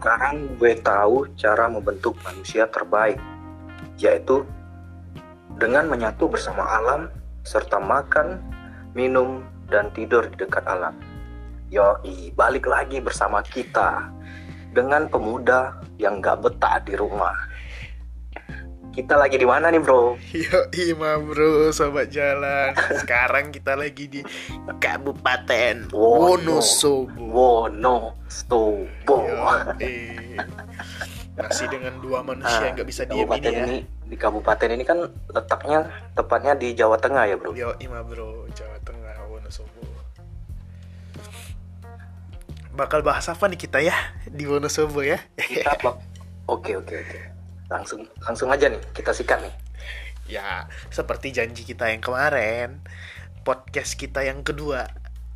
sekarang gue tahu cara membentuk manusia terbaik, yaitu dengan menyatu bersama alam serta makan, minum, dan tidur di dekat alam. Yoi, balik lagi bersama kita dengan pemuda yang gak betah di rumah. Kita lagi di mana nih bro? Yo ima bro, sobat jalan. Sekarang kita lagi di Kabupaten Wonosobo. Wonosobo. Yoi. Masih dengan dua manusia yang nggak bisa diem ini ya. ini di kabupaten ini kan letaknya tepatnya di Jawa Tengah ya bro. Yo ima bro, Jawa Tengah Wonosobo. Bakal bahas apa nih kita ya di Wonosobo ya? Kita bak- Oke oke oke. Langsung langsung aja nih kita sikat nih. Ya, seperti janji kita yang kemarin, podcast kita yang kedua,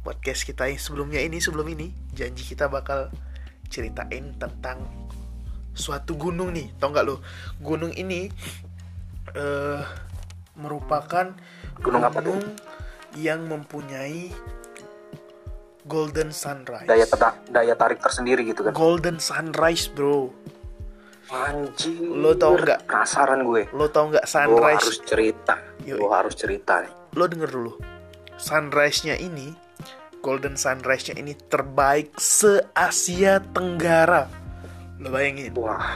podcast kita yang sebelumnya ini, sebelum ini, janji kita bakal ceritain tentang suatu gunung nih, tau nggak lo? Gunung ini eh merupakan Gunung apa tuh? yang mempunyai golden sunrise. Daya daya tarik tersendiri gitu kan. Golden sunrise, bro. Anjir. Lo tau nggak? Penasaran gue. Lo tau nggak Gue sunrise harus cerita. Yoi. Gue harus cerita nih. lo denger dulu sunrise-nya ini golden sunrise-nya ini terbaik se Asia Tenggara lo bayangin Wah.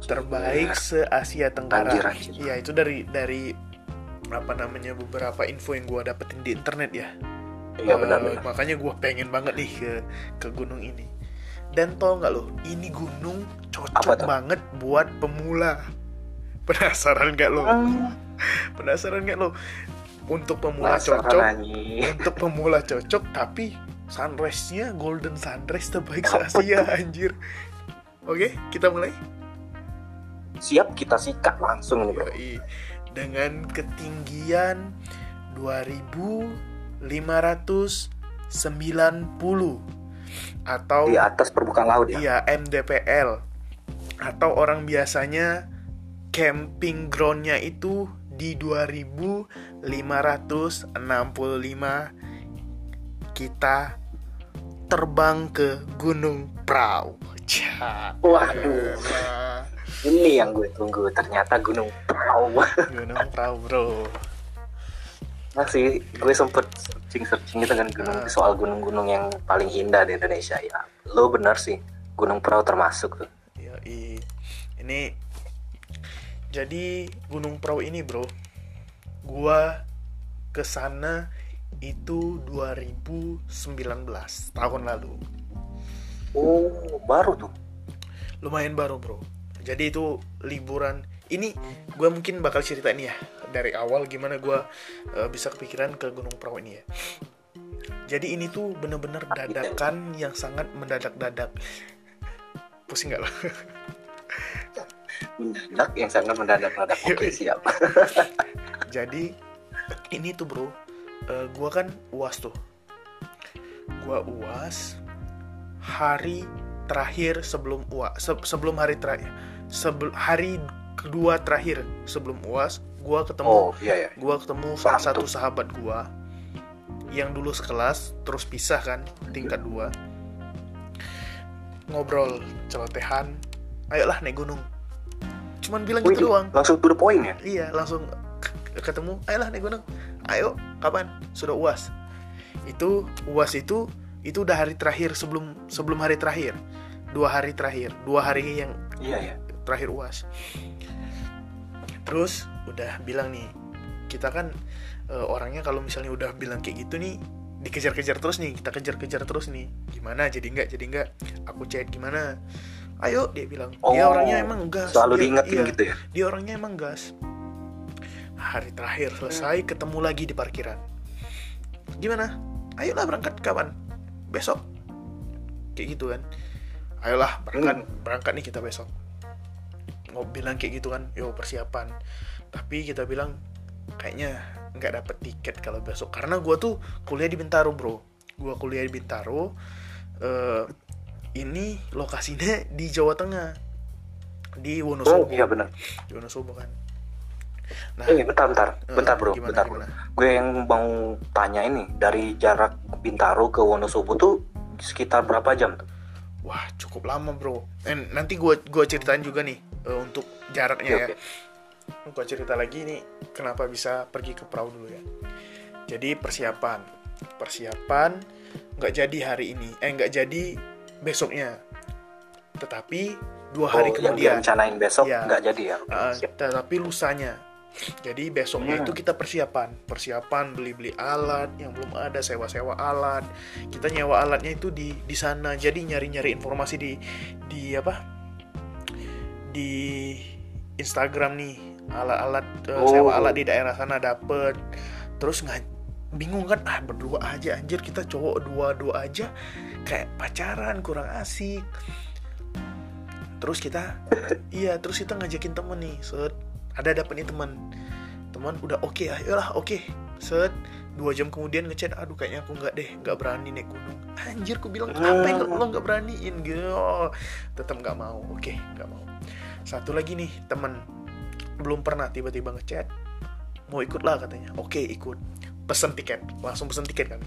terbaik se Asia Tenggara Anjir, anjir. ya itu dari dari apa namanya beberapa info yang gua dapetin di internet ya Iya Eh, benar-benar. makanya gua pengen banget nih ke ke gunung ini dan tau nggak lo ini gunung cocok banget buat pemula penasaran nggak lo Hmm. penasaran nggak lo untuk pemula Penasaran cocok anjing. untuk pemula cocok tapi sunrise-nya golden sunrise terbaik Apa se-Asia anjir. Oke, kita mulai. Siap kita sikat langsung nih. Yoi. Dengan ketinggian 2590 atau Di atas permukaan laut ya. iya MDPL atau orang biasanya camping groundnya itu di 2565 kita terbang ke Gunung Prau. Cah. Waduh. Ini yang gue tunggu. Ternyata Gunung Prau. Gunung Prau, Bro. Masih gue sempet searching-searching gitu kan gunung Ah. soal gunung-gunung yang paling indah di Indonesia ya. Lo bener sih. Gunung Prau termasuk tuh. Yoi. Ini jadi Gunung Prau ini, Bro. Gua ke sana itu 2019 tahun lalu. Oh, baru tuh. Lumayan baru, Bro. Jadi itu liburan. Ini gue mungkin bakal cerita ini ya dari awal gimana gue bisa kepikiran ke Gunung Prau ini ya. Jadi ini tuh bener-bener dadakan yang sangat mendadak-dadak. Pusing gak lo? Mendadak yang sangat mendadak-dadak. Oke, Yoi. siap. Jadi ini tuh bro, eh, gua kan uas tuh. Gua uas hari terakhir sebelum uas, se- sebelum hari terakhir, sebelum hari kedua terakhir sebelum uas, gua ketemu, Oh, iya ya. gua ketemu salah satu sahabat gua yang dulu sekelas, terus pisah kan tingkat dua, ngobrol celotehan, ayolah naik gunung. Cuman bilang Wih, gitu doang. langsung to the point ya. Iya, langsung ketemu. Ayolah naik gunung. Ayo, kapan? Sudah UAS. Itu UAS itu itu udah hari terakhir sebelum sebelum hari terakhir. Dua hari terakhir, dua hari yang Iya ya. terakhir UAS. Terus udah bilang nih, kita kan eh, orangnya kalau misalnya udah bilang kayak gitu nih dikejar-kejar terus nih, kita kejar-kejar terus nih. Gimana? Jadi enggak? Jadi enggak? Aku chat gimana? Ayo dia bilang. Dia Oh, orangnya emang gas. Selalu Dia- diingetin iya gitu ya. dia orangnya emang gas hari terakhir selesai ketemu lagi di parkiran gimana ayolah berangkat kapan besok kayak gitu kan ayolah berangkat berangkat nih kita besok mau bilang kayak gitu kan yo persiapan tapi kita bilang kayaknya nggak dapet tiket kalau besok karena gua tuh kuliah di Bintaro bro gua kuliah di Bintaro eh, ini lokasinya di Jawa Tengah di Oh, Wonosobo iya benar. di Wonosobo kan nah Eh, bentar, bentar, Eh, bentar bro, gimana, bentar. gimana? Gue yang mau tanya ini dari jarak Bintaro ke Wonosobo tuh sekitar berapa jam tuh? wah cukup lama bro eh, nanti gue gua ceritain juga nih eh, untuk jaraknya Oke, ya oke. Gue cerita lagi nih kenapa bisa pergi ke perahu dulu ya. Jadi persiapan. Persiapan nggak jadi hari ini eh nggak jadi besoknya. Tetapi dua hari oh, yang kemudian. direncanain besok Iya. nggak jadi ya? Uh, tetapi lusanya. Jadi besoknya Hmm. itu kita persiapan. Persiapan beli beli alat yang belum ada sewa sewa alat. Kita nyewa alatnya itu di di sana. Jadi nyari nyari informasi di di apa? Di Instagram nih alat-alat uh, Oh. sewa alat di daerah sana dapet. Terus nggak bingung kan ah berdua aja anjir kita cowok dua dua aja. Kayak pacaran kurang asik. Terus kita iya terus kita ngajakin temen nih set. Ada dapet nih teman teman udah oke ayolah oke. Set dua jam kemudian ngechat aduh kayaknya aku nggak deh nggak berani naik gunung. Anjir aku bilang apa yang lo nggak beraniin? Gitu oh, tetap nggak mau oke nggak mau. Satu lagi nih teman belum pernah tiba-tiba ngechat mau ikut lah katanya oke ikut pesen tiket langsung pesen tiket kami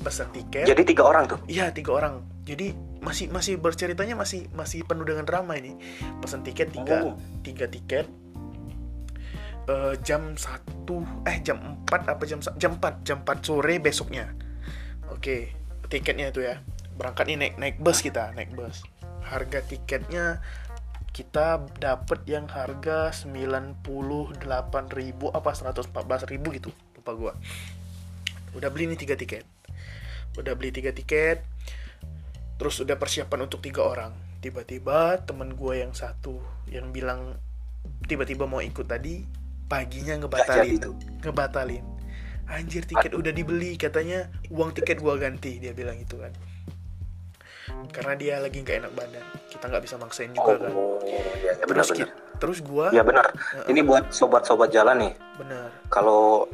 pesen tiket jadi tiga orang tuh Iya tiga orang. Jadi masih masih berceritanya masih masih penuh dengan drama ini. Pesan tiket tiga Oh. tiga tiket. Eh, jam satu eh jam 4 apa jam jam 4 jam 4 sore besoknya. Oke tiketnya itu ya. Berangkat nih naik naik bus kita naik bus. Harga tiketnya kita dapat yang harga 98.000 apa 114.000 gitu. Lupa gua. Udah beli nih tiga tiket. Udah beli tiga tiket terus udah persiapan untuk tiga orang. Tiba-tiba temen gue yang satu yang bilang tiba-tiba mau ikut tadi paginya ngebatalin. ngebatalin. Anjir tiket udah dibeli katanya uang tiket gua ganti dia bilang itu kan karena dia lagi nggak enak badan. Kita nggak bisa maksain oh juga kan? ya, ya benar terus benar ki- terus gua ya benar. Ini buat sobat-sobat jalan nih. Bener kalau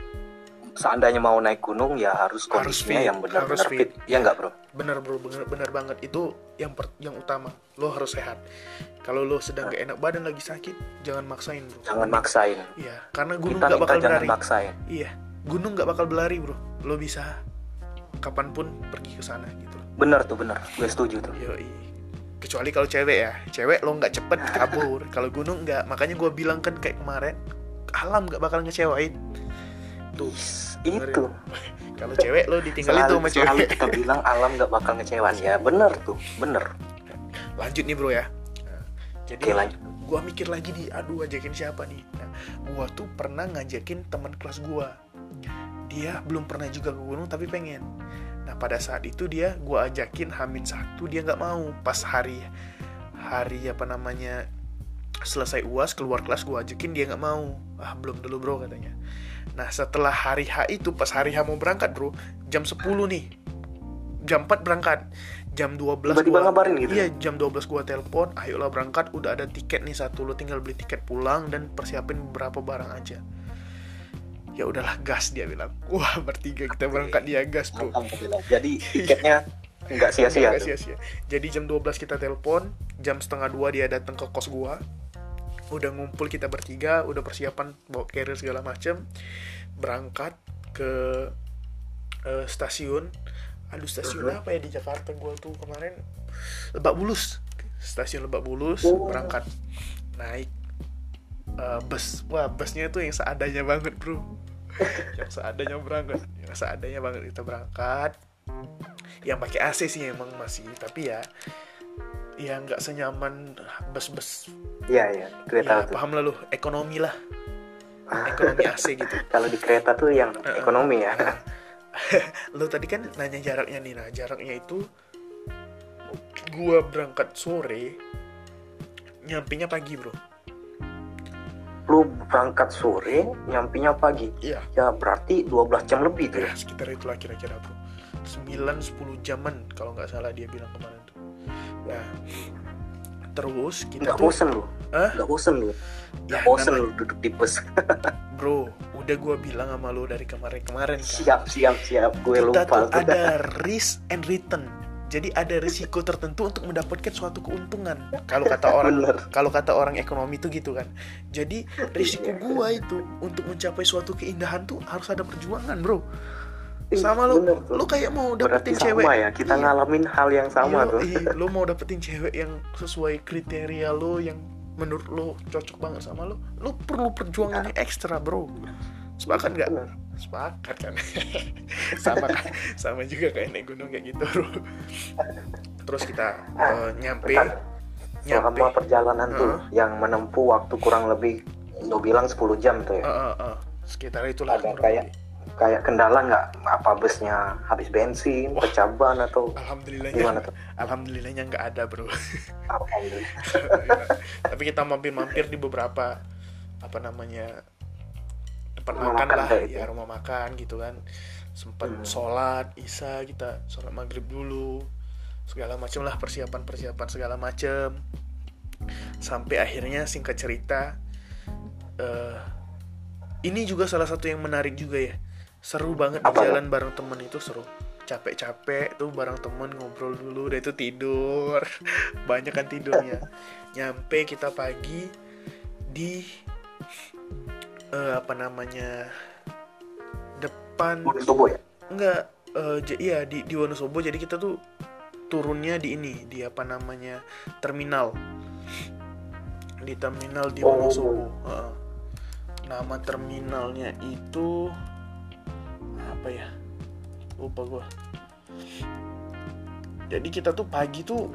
seandainya mau naik gunung ya harus Harus kondisinya fit, yang benar-benar harus fit. fit. ya nggak bro? Bener bro. Bener bener banget. Itu yang per- yang utama. Lo harus sehat. Kalau lo sedang gak enak badan lagi sakit jangan maksain bro. Jangan maksain. Iya karena gunung kita gak minta bakal jangan berlari. maksain. Iya gunung gak bakal berlari bro. Lo bisa kapan pun pergi ke sana gitu. Bener tuh bener gue setuju tuh. Yoi. kecuali kalau cewek ya. Cewek lo nggak cepet kabur. Kalau gunung nggak. Makanya gue bilang kan kayak kemarin alam nggak bakal ngecewain. Tuh itu. Kalau cewek lo ditinggalin tuh selalu, sama selalu cewek kita bilang alam nggak bakal ngecewain. Ya bener tuh. Bener lanjut nih bro ya. Nah, jadi Oke, lanjut. gua mikir lagi di aduh ajakin siapa nih? Nah gua tuh pernah ngajakin teman kelas gua dia belum pernah juga ke gunung tapi pengen. Nah pada saat itu dia gua ajakin Hamin satu dia nggak mau. Pas hari hari apa namanya selesai uas keluar kelas gua ajakin dia nggak mau. Ah belum dulu bro katanya. Nah setelah hari H itu pas hari H mau berangkat bro jam 10 nih. Jam 4 berangkat. Jam 12 Tiba-tiba gua- ngabarin gitu? iya jam 12 gua telepon ayolah berangkat udah ada tiket nih satu lo tinggal beli tiket pulang dan persiapin beberapa barang aja ya udahlah gas dia bilang wah bertiga kita berangkat dia gas bro jadi tiketnya nggak sia-sia Nggak sia-sia. Jadi jam 12 kita telepon, jam setengah dua dia datang ke kos gua. Udah ngumpul kita bertiga, udah persiapan bawa carrier segala macem. Berangkat ke eh, stasiun. Aduh stasiun Mhm. apa ya di Jakarta gua tuh kemarin? Lebak Bulus. Stasiun Lebak Bulus, Oh. berangkat. Naik eh, bus. Wah, busnya tuh yang seadanya banget, Bro. Yang seadanya berangkat. Yang seadanya banget kita berangkat. Yang pakai AC sih emang masih tapi ya ya nggak senyaman bus-bus. Iya iya kereta ya paham lah lu ekonomi lah. Ekonomi AC gitu. Kalau di kereta tuh yang ekonomi ya. Lu tadi kan nanya jaraknya nih nah jaraknya itu gua berangkat sore nyampinya pagi bro lu berangkat sore nyampinya pagi. Iya. Ya berarti 12 jam lebih tuh ya? Ya sekitar itulah kira-kira bro 9-10 jaman kalau nggak salah dia bilang kemarin tuh. Nah terus kita nggak tuh bosen lu? Hah? nggak bosen lu? Ya, nggak bosen namanya- lu duduk di bus. Bro udah gua bilang sama lu dari kemarin-kemarin kan. Siap siap siap. Gue kita lupa tuh. ada risk and return jadi ada risiko tertentu untuk mendapatkan suatu keuntungan kalau kata orang kalau kata orang ekonomi itu gitu kan jadi risiko Iya. gua itu untuk mencapai suatu keindahan tuh harus ada perjuangan bro sama lu bener tuh. lu kayak mau Berarti dapetin sama cewek ya, kita Iya. ngalamin hal yang sama Iya, tuh. iya, lu mau dapetin cewek yang sesuai kriteria lu yang menurut lu cocok banget sama lu lu perlu perjuangan yang ekstra bro sepakat nggak. Sepakat kan sama kan sama juga kayak naik gunung kayak gitu bro terus kita eh, nyampe nyampe Selama perjalanan tuh Heeh. yang menempuh waktu kurang lebih lu bilang 10 jam tuh ya. eh, eh, eh, sekitar itulah Ada kayak lebih. kayak kendala nggak apa busnya habis bensin, pecah ban atau alhamdulillahnya gimana tuh? alhamdulillahnya nggak ada bro Alhamdulillah. tapi kita mampir-mampir di beberapa apa namanya Rumah makan, makan lah kayak gitu. ya rumah makan gitu kan. Sempat Hmm. sholat isya kita sholat maghrib dulu. Segala macam lah persiapan persiapan segala macam sampai akhirnya singkat cerita eh ini juga salah satu yang menarik juga ya. Seru banget di Apa jalan bareng temen itu seru. Capek-capek tuh bareng temen ngobrol dulu udah itu tidur. Banyak kan tidurnya. Nyampe kita pagi di eh, apa namanya depan Wonosobo ya? enggak j- iya di di Wonosobo jadi kita tuh turunnya di ini di apa namanya terminal di terminal di Oh. Wonosobo Heeh. nama terminalnya itu apa ya lupa gua jadi kita tuh pagi tuh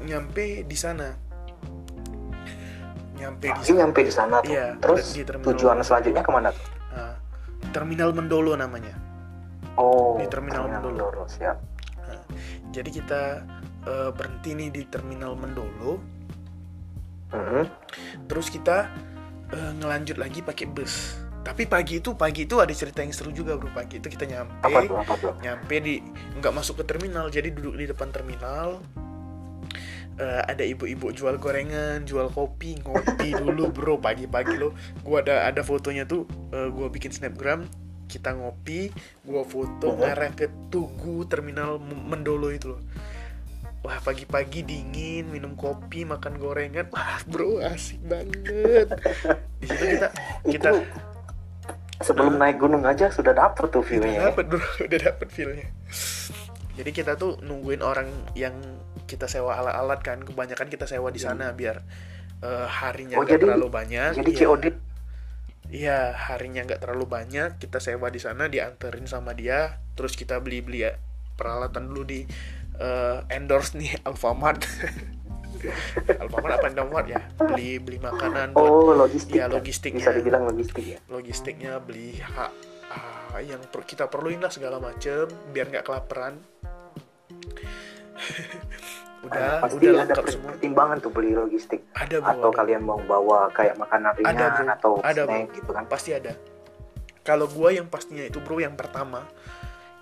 nyampe di sana nyampe di sana nyampe di sana tuh. Iya, Terus di terminal. tujuan selanjutnya ke mana tuh? Nah, terminal Mendolo namanya Oh, Di Terminal Mendolo. Mendolo, siap. Jadi kita eh, berhenti nih di terminal Mendolo, Mhm. terus kita eh, ngelanjut lagi pakai bus. Tapi pagi itu pagi itu ada cerita yang seru juga bro. Pagi itu kita nyampe, Apa tuh? Apa tuh? nyampe di nggak masuk ke terminal, jadi duduk di depan terminal. Eh, ada ibu-ibu jual gorengan, jual kopi, ngopi dulu bro pagi-pagi lo. Gua ada ada fotonya tuh, eh, gua bikin snapgram. Kita ngopi, gua foto ngarah ke Tugu terminal Mendolo itu loh. Wah pagi-pagi dingin, minum kopi, makan gorengan, wah bro asik banget. Di situ kita kita sebelum naik gunung aja sudah dapet tuh udah view-nya. ya? dapet bro, udah dapet feelnya. Jadi kita tuh nungguin orang yang kita sewa alat-alat kan, kebanyakan kita sewa di sana biar eh, harinya Oh, nggak jadi- terlalu banyak. Jadi Iya. COD Iya, harinya nggak terlalu banyak, kita sewa di sana, dianterin sama dia, terus kita beli-beli ya peralatan dulu di eh, endorse nih Alfamart. Alfamart apa Indomart ya? Beli beli makanan buat Oh, logistik. Ya? logistiknya. Bisa dibilang logistik ya. logistiknya, beli hak ah, yang per- kita perluin lah segala macem biar nggak kelaparan. udah, Pasti udah ada semua. pertimbangan tuh beli logistik. Ada bro, Atau ada. kalian mau bawa kayak makanan ringan Ada, bro. atau Ada, bro. snack gitu kan. pasti ada. Kalau gua yang pastinya itu bro yang pertama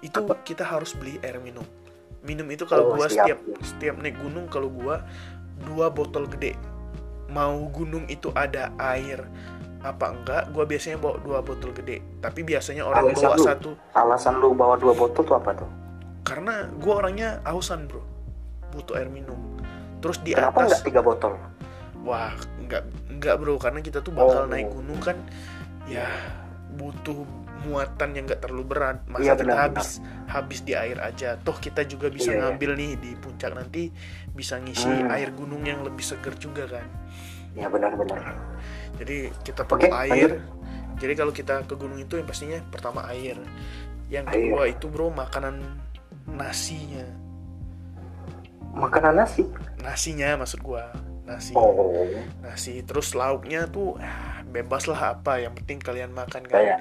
itu Apa? kita harus beli air minum. Minum itu kalau Oh, gua siap. setiap setiap naik gunung kalau gua dua botol gede. Mau gunung itu ada air apa enggak, gua biasanya bawa dua botol gede. Tapi biasanya orang Alasan bawa lu? satu Alasan lu bawa dua botol tuh apa tuh? Karena gua orangnya ausan bro, butuh air minum. Terus di Kenapa atas nggak tiga botol? Wah, enggak enggak bro, karena kita tuh bakal Oh. naik gunung kan ya butuh muatan yang enggak terlalu berat. Masa Iya, kita benar, habis habis di air aja. Toh kita juga bisa iya. ngambil nih di puncak nanti bisa ngisi Hmm. air gunung yang lebih seger juga kan. Ya benar-benar. Jadi kita perlu Oke, air. Jadi kalau kita ke gunung itu yang pastinya pertama air. Yang Air. kedua itu bro makanan nasinya. Makanan nasi. Nasinya maksud gua. Nasi. Oh, nasi terus lauknya tuh ah, bebas lah apa yang penting kalian makan kan kayak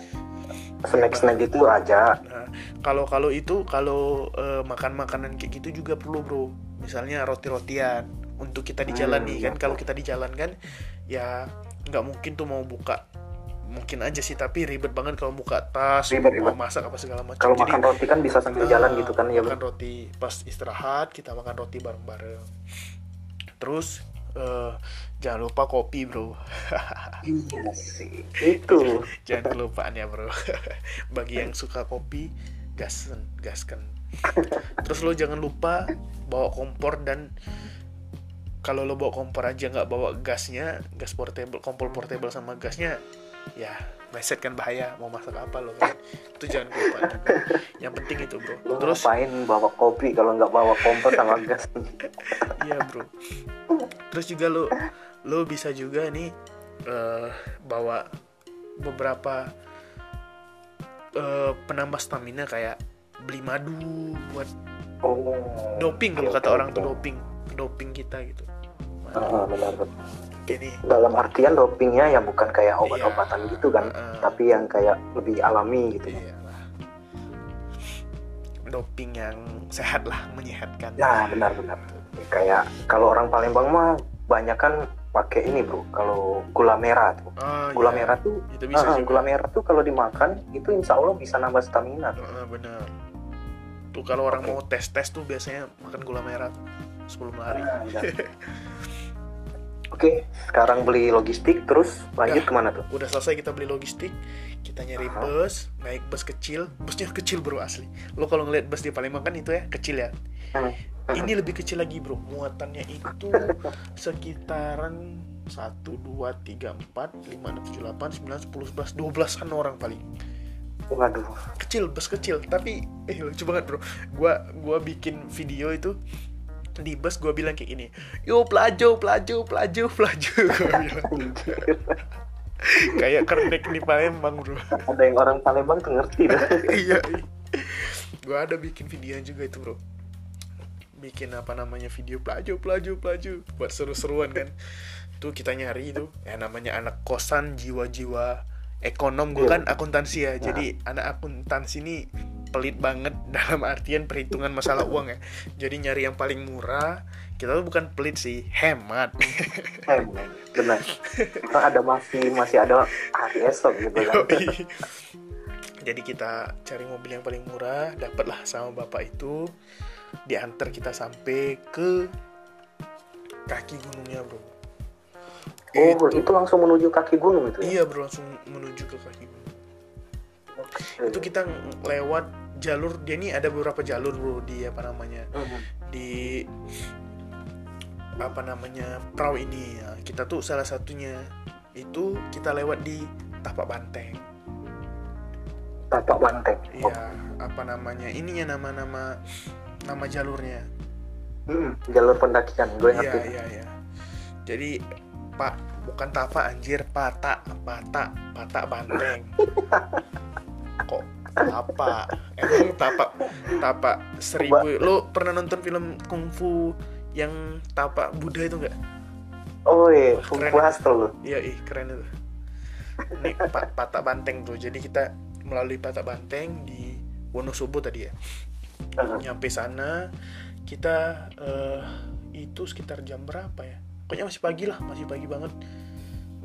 snack-snack gitu aja. Nah, kalau kalau itu kalau eh, makan makanan kayak gitu juga perlu bro misalnya roti rotian untuk kita di jalan Hmm, nih kan iya. kalau kita di jalan kan ya nggak mungkin tuh mau buka mungkin aja sih tapi ribet banget kalau buka tas Ribet, mau ribet. masak apa segala macam Kalau makan roti kan bisa sambil ah, jalan gitu kan ya. makan roti pas istirahat kita makan roti bareng-bareng terus eh, jangan lupa kopi bro Iya sih. Itu. jangan kelupaan ya bro bagi yang suka kopi gasken gasken terus lo jangan lupa bawa kompor dan kalau lo bawa kompor aja nggak bawa gasnya gas portable kompor portable sama gasnya ya meleset kan bahaya mau masak apa lo kan? Itu jangan lupa yang penting itu bro. Lu terus ngapain bawa kopi kalau nggak bawa kompor sama gas? Iya bro. Terus juga lo lo bisa juga nih eh, bawa beberapa eh, penambah stamina kayak beli madu buat oh doping kalau Oke, kata oke, orang tuh oke. doping doping kita gitu. Ah, benar benar. Gini dalam artian dopingnya ya bukan kayak obat-obatan Iya. gitu kan Heeh. tapi yang kayak lebih alami gitu Iya. Doping yang sehat lah, menyehatkan. nah benar-benar kayak kalau orang Palembang mah banyak kan pakai ini bro kalau gula merah tuh Oh, gula iya. merah tuh itu bisa ah, juga. gula merah tuh kalau dimakan itu insya Allah bisa nambah stamina tuh. Heeh, benar. Tuh kalau orang Oke. mau tes tes tuh biasanya makan gula merah tuh sebelum lari. Ah, benar. Oke, sekarang beli logistik terus lanjut Dah. ke mana tuh? Udah selesai kita beli logistik, kita nyari Aha. bus, naik bus kecil, busnya kecil bro asli. Lo kalau ngeliat bus di Palembang kan itu ya kecil ya. Hmm. Ini lebih kecil lagi bro, muatannya itu sekitaran 1, 2, 3, 4, 5, 6, 7, 8, 9, 10, 11, 12 an orang paling Waduh, kecil bus kecil tapi eh lucu banget bro gua gua bikin video itu di bus gua bilang kayak gini yo pelajo pelajo pelajo pelajo gua bilang. Kayak kernek di Palembang bro. Ada yang orang Palembang tuh ngerti dah. iya. Gua ada bikin video juga itu bro. Bikin apa namanya video pelajo pelajo pelajo buat seru-seruan kan. Tuh kita nyari itu ya namanya anak kosan jiwa-jiwa ekonom gue Iya. kan akuntansi ya. Jadi anak akuntansi ini pelit banget dalam artian perhitungan masalah uang ya jadi nyari yang paling murah kita tuh bukan pelit sih hemat Eh, benar. Kan ada masih masih ada hari esok gitu kan. Jadi kita cari mobil yang paling murah, dapatlah sama bapak itu, diantar kita sampai ke kaki gunungnya bro. Oh, itu langsung menuju kaki gunung itu. ya? Iya bro, langsung menuju ke kaki gunung. Itu kita lewat jalur, dia ini ada beberapa jalur bro di apa namanya Mhm. di apa namanya perahu ini ya. Kita tuh salah satunya itu kita lewat di Tapak Banteng. Tapak banteng. Oh, Iya, apa namanya? Ininya nama-nama nama jalurnya. hmm, jalur pendakian, gue Iya, ngerti. iya, iya. Jadi Pak bukan tapak anjir, patak, patak, patak banteng. Kok tapak? Emang tapak tapak seribu. Lo pernah nonton film kungfu yang tapak Buddha itu enggak? Oh iya, Keren. Kung Fu Hustle lu. Iya, ih keren itu. Ini pa- patak banteng tuh. Jadi kita melalui patak banteng di Wonosobo tadi ya. Mhm. nyampe sana kita eh, itu sekitar jam berapa ya pokoknya masih pagi lah masih pagi banget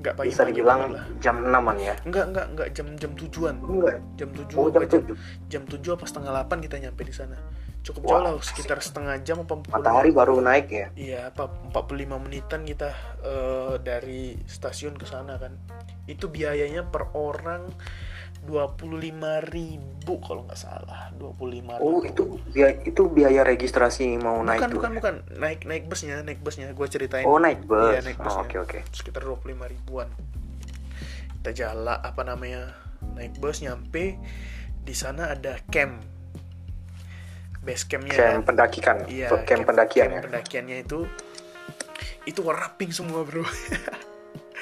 nggak pagi Bisa dibilang lah jam 6-an ya. enggak enggak enggak jam jam tujuan Enggak. jam tujuh Oh, jam 7. jam tujuh apa setengah delapan kita nyampe di sana cukup Wah, jauh lah sekitar setengah jam apa 40 Matahari baru naik ya. iya apa 45 menitan kita eh, dari stasiun ke sana kan. Itu biayanya per orang 25.000 ribu kalau nggak salah 25.000 Oh, itu biaya, itu biaya registrasi mau naik bukan bukan bukan. Naik naik busnya naik busnya. Gue ceritain. Oh, naik bus. Iya, naik Oh, busnya. Oke, oke. sekitar 25 ribuan. Kita jalan apa namanya naik bus nyampe di sana ada camp base campnya Camp kan pendakian. iya camp, pendakian ya. camp pendakiannya itu itu warna pink semua bro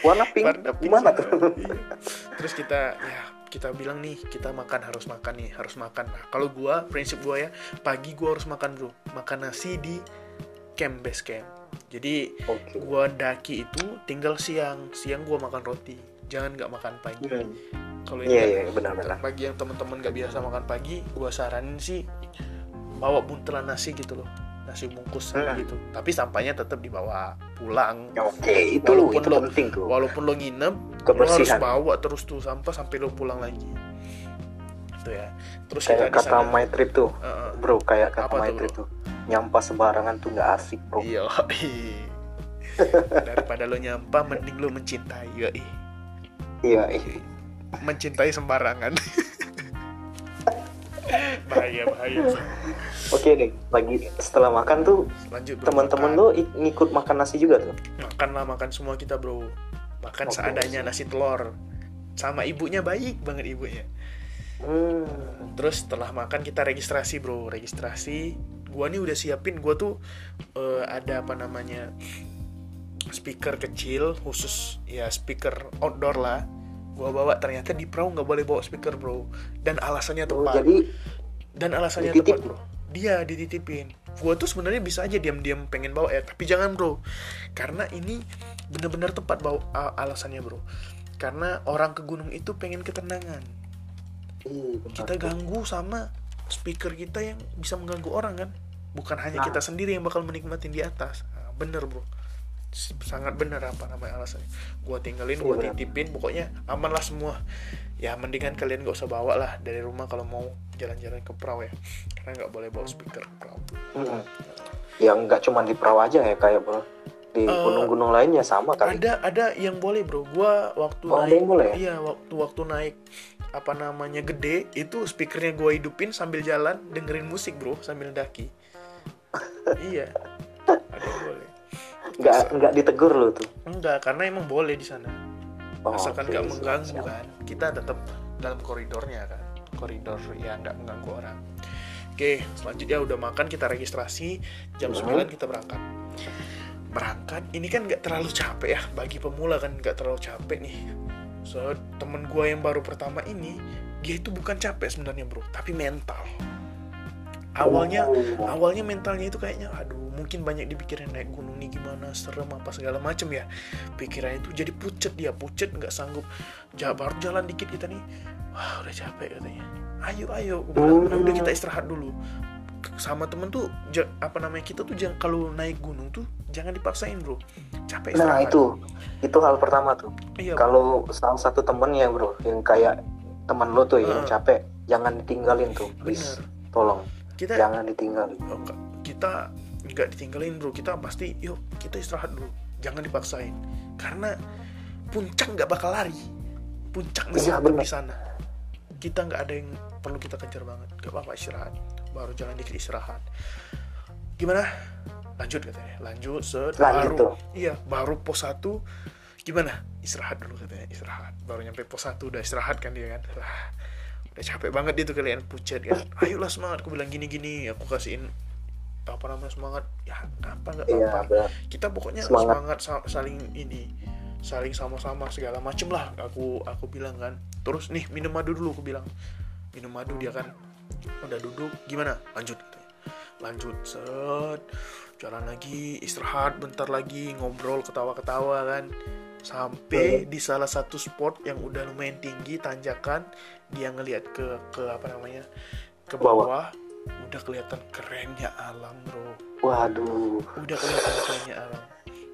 Warna pink. warna pink Gimana semua. tuh? Iya. terus kita ya kita bilang nih kita makan harus makan nih harus makan nah kalau gua prinsip gua ya pagi gua harus makan bro makan nasi di camp base camp jadi Oke. gua daki itu tinggal siang siang gua makan roti jangan nggak makan pagi Hmm. kalau ini iya, benar-benar. bagi yang teman-teman nggak biasa makan pagi gua saranin sih bawa buntelan nasi gitu loh nasi bungkus Hmm. gitu tapi sampahnya tetap dibawa pulang Oke, itu Walaupun itu lo- penting tuh. walaupun lo nginep lo harus Kebersihan. bawa terus tuh sampah sampai lo pulang lagi itu ya terus kita Kayak di kata sana my trip tuh, eh, bro. Kayak kata my tuh, trip tuh. Nyampah sembarangan tuh nggak asik, bro. iya daripada lo nyampah mending lo mencintai. Iya, iya. mencintai sembarangan bahaya bahaya. Oke deh, lagi setelah makan tuh lanjut teman-teman lo ik- ngikut makan nasi juga tuh. makan lah makan semua kita bro. Makan Oke, seadanya nasi telur. Sama ibunya baik banget ibunya. Hmm. terus setelah makan kita registrasi bro. Registrasi. Gua nih udah siapin gua tuh eh, ada apa namanya speaker kecil khusus ya speaker outdoor lah gua bawa ternyata di perahu nggak boleh bawa speaker bro. Dan alasannya Oh, tepat. jadi dan alasannya dititip, tepat bro. Dia dititipin. Gua tuh sebenarnya bisa aja diam-diam pengen bawa ya tapi jangan bro. Karena ini bener-bener tepat bawa alasannya bro. Karena orang ke gunung itu pengen ketenangan. Benar kita ganggu sama speaker kita yang bisa mengganggu orang kan? Bukan hanya Nah. kita sendiri yang bakal menikmatin di atas. Nah, bener bro sangat bener apa namanya alasannya. Gua tinggalin Iya, gua benar. titipin pokoknya aman lah semua. Ya mendingan kalian gak usah bawa lah dari rumah kalau mau jalan-jalan ke perahu ya. Karena nggak boleh bawa speaker ke perahu. Mm-mm. yang nggak cuma di perahu aja ya kayak bro. Di Eh, gunung-gunung lainnya sama kali. ada ada yang boleh bro. Gua waktu Oh, naik boleh ya? iya waktu waktu naik apa namanya gede itu speakernya gua hidupin sambil jalan dengerin musik bro sambil daki. Iya. Ada yang boleh nggak nggak ditegur lo tuh? Enggak karena emang boleh di sana. Oh, asalkan nggak siap, mengganggu siap. kan. Kita tetap dalam koridornya kan. Koridor yang nggak mengganggu orang. Oke selanjutnya udah makan kita registrasi. Jam Mhm. 9 kita berangkat. Berangkat ini kan nggak terlalu capek ya. Bagi pemula kan nggak terlalu capek nih. So temen gue yang baru pertama ini dia itu bukan capek sebenarnya bro. Tapi mental awalnya Oh. awalnya mentalnya itu kayaknya aduh mungkin banyak dipikirin naik gunung nih gimana serem apa segala macem ya. Pikirannya itu jadi pucet dia pucet nggak sanggup. Ja, baru jalan dikit kita nih. Wah udah capek katanya. Ayo ayo Gua bilang, "Udah, udah kita istirahat dulu. Sama temen tuh apa namanya kita tuh jangan kalau naik gunung tuh jangan dipaksain bro. Capek nah istirahat. itu. Itu hal pertama tuh. Iya kalau salah satu temen ya bro yang kayak teman lo tuh yang Heeh. capek jangan ditinggalin tuh. Please bener tolong kita jangan ditinggalin Oh, kita nggak ditinggalin bro. Kita pasti yuk kita istirahat dulu. Jangan dipaksain. Karena puncak nggak bakal lari. Puncak masih bener. di sana. Kita nggak ada yang perlu kita kejar banget. Nggak apa-apa istirahat. Baru jalan dikit istirahat. Gimana? Lanjut katanya. Lanjut set Lanjut baru. tuh. iya baru pos satu. Gimana? Istirahat dulu katanya. Istirahat. Baru nyampe pos satu udah istirahat kan dia kan udah capek banget dia tuh kalian. Pucet kan ayolah semangat. Aku bilang gini gini aku kasihin apa namanya semangat. Ya apa nggak iya apa benar. Kita pokoknya Semangat. semangat, sa- saling ini saling sama-sama segala macem lah. Aku aku bilang kan. Terus nih minum madu dulu aku bilang. Minum madu dia kan udah duduk. Gimana? Lanjut lanjut set. Jalan lagi istirahat bentar lagi ngobrol ketawa-ketawa kan. Sampai di salah satu spot yang udah lumayan tinggi tanjakan dia ngelihat ke ke apa namanya ke Bawah. bawah udah kelihatan kerennya alam bro. Waduh. Udah kelihatan kerennya alam.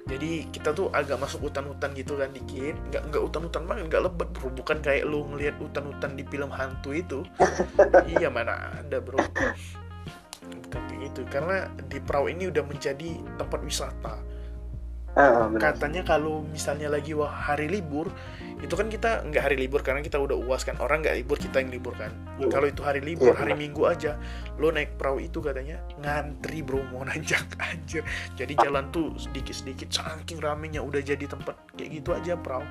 Jadi kita tuh agak masuk hutan-hutan gitu kan dikit. Nggak nggak hutan-hutan banget nggak lebat bro. Bukan kayak lu ngelihat hutan-hutan di film hantu itu. Iya mana ada bro. Bukan kayak gitu karena di perahu ini udah menjadi tempat wisata ah, benar. Katanya kalau misalnya lagi wah hari libur itu kan kita nggak hari libur karena kita udah uas kan. Orang nggak libur kita yang libur kan. Iya. kalau itu hari libur Iya, hari benar. minggu aja lo naik perahu itu katanya ngantri bro. Mau nanjak aja jadi jalan tuh sedikit sedikit saking ramenya udah jadi tempat kayak gitu aja perahu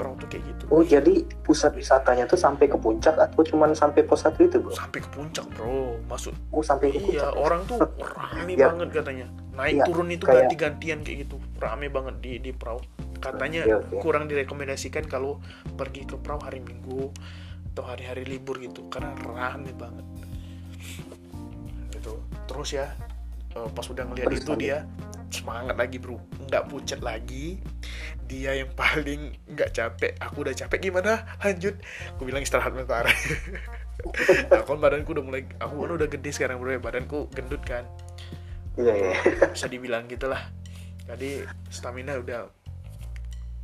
perahu tuh kayak gitu. Oh jadi pusat wisatanya tuh sampai ke puncak atau cuman sampai pos satu itu bro? Sampai ke puncak bro. Masuk oh sampai ke iya puncak. orang tuh rame Ya. banget katanya. Naik Iya, turun itu kayak- ganti-gantian kayak gitu. Rame banget di di perahu. Katanya Oke, oke. kurang direkomendasikan kalau pergi ke perahu hari minggu atau hari-hari libur gitu karena rame banget. Gitu. Terus ya eh, pas udah ngeliat itu dia semangat lagi bro. Nggak pucet lagi. Dia yang paling nggak capek. Aku udah capek gimana? Lanjut. Aku bilang istirahat bentar. Nah, kan badanku udah mulai aku kan udah gede sekarang bro ya. Badanku gendut kan. Iya iya. Bisa dibilang gitulah. Jadi stamina udah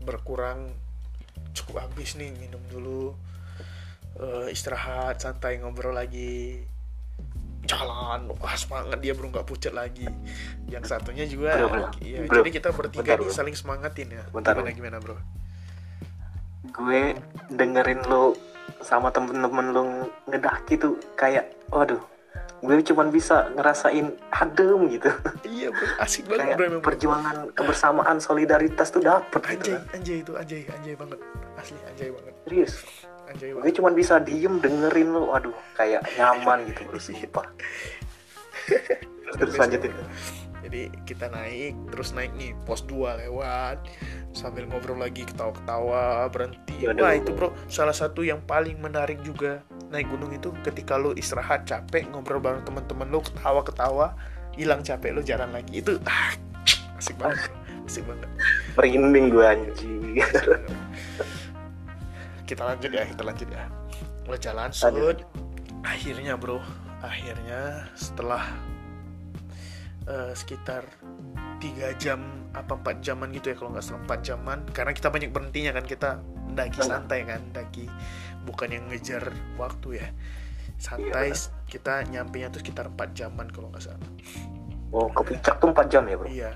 berkurang. Cukup habis nih minum dulu eh, istirahat santai ngobrol lagi jalan wah semangat dia belum nggak pucat lagi. Yang satunya juga Bro, bro. iya Bro, jadi kita bertiga bentar, nih bro. saling semangatin ya. Bentar, gimana bro. gimana bro? Gue dengerin lu sama temen-temen lu ngedaki tuh kayak waduh gue cuman bisa ngerasain adem gitu. Iya bro asik banget kayak bro bro. perjuangan kebersamaan solidaritas tuh dapet gitu anjay kan. anjay itu anjay anjay banget. Asli anjay banget. Serius anjay gue cuman bisa diem dengerin lo aduh kayak nyaman gitu bro sumpah. Terus lanjutin. Jadi kita naik terus naik nih pos 2 lewat. Sambil ngobrol lagi ketawa-ketawa berhenti. Ya, wah itu bro salah satu yang paling menarik juga. Naik gunung itu ketika lo istirahat capek ngobrol bareng teman-teman lo ketawa-ketawa hilang capek lo jalan lagi. Itu ah, asik banget. Asik banget. Merinding gue anjing. Kita lanjut ya kita lanjut ya. Lo jalan sud. Akhirnya bro. Akhirnya setelah eh, sekitar tiga jam apa empat jaman gitu ya kalau nggak salah empat jaman. Karena kita banyak berhentinya kan kita daki Hmm. santai kan daki bukan yang ngejar waktu ya. Santai Iya, kita nyampe nya tuh sekitar empat jaman kalau nggak salah. Oh ke puncak tuh 4 jam ya bro? Iya.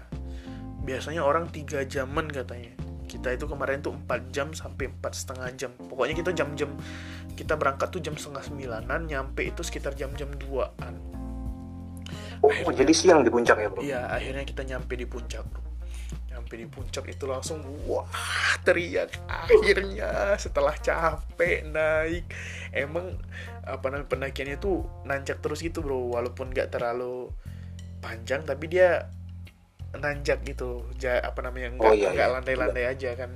Biasanya orang tiga jaman katanya kita itu kemarin tuh empat jam sampai empat setengah jam pokoknya kita jam-jam kita berangkat tuh jam setengah sembilanan nyampe itu sekitar jam-jam duaan oh jadi siang di puncak ya bro Iya, akhirnya kita nyampe di puncak, bro. Nyampe di puncak itu langsung wah teriak akhirnya setelah capek naik. Emang apa namanya pendakiannya tuh nanjak terus gitu, Bro. Walaupun nggak terlalu panjang tapi dia nanjak gitu. Ja, apa namanya nggak Oh, iya, iya. landai-landai aja kan.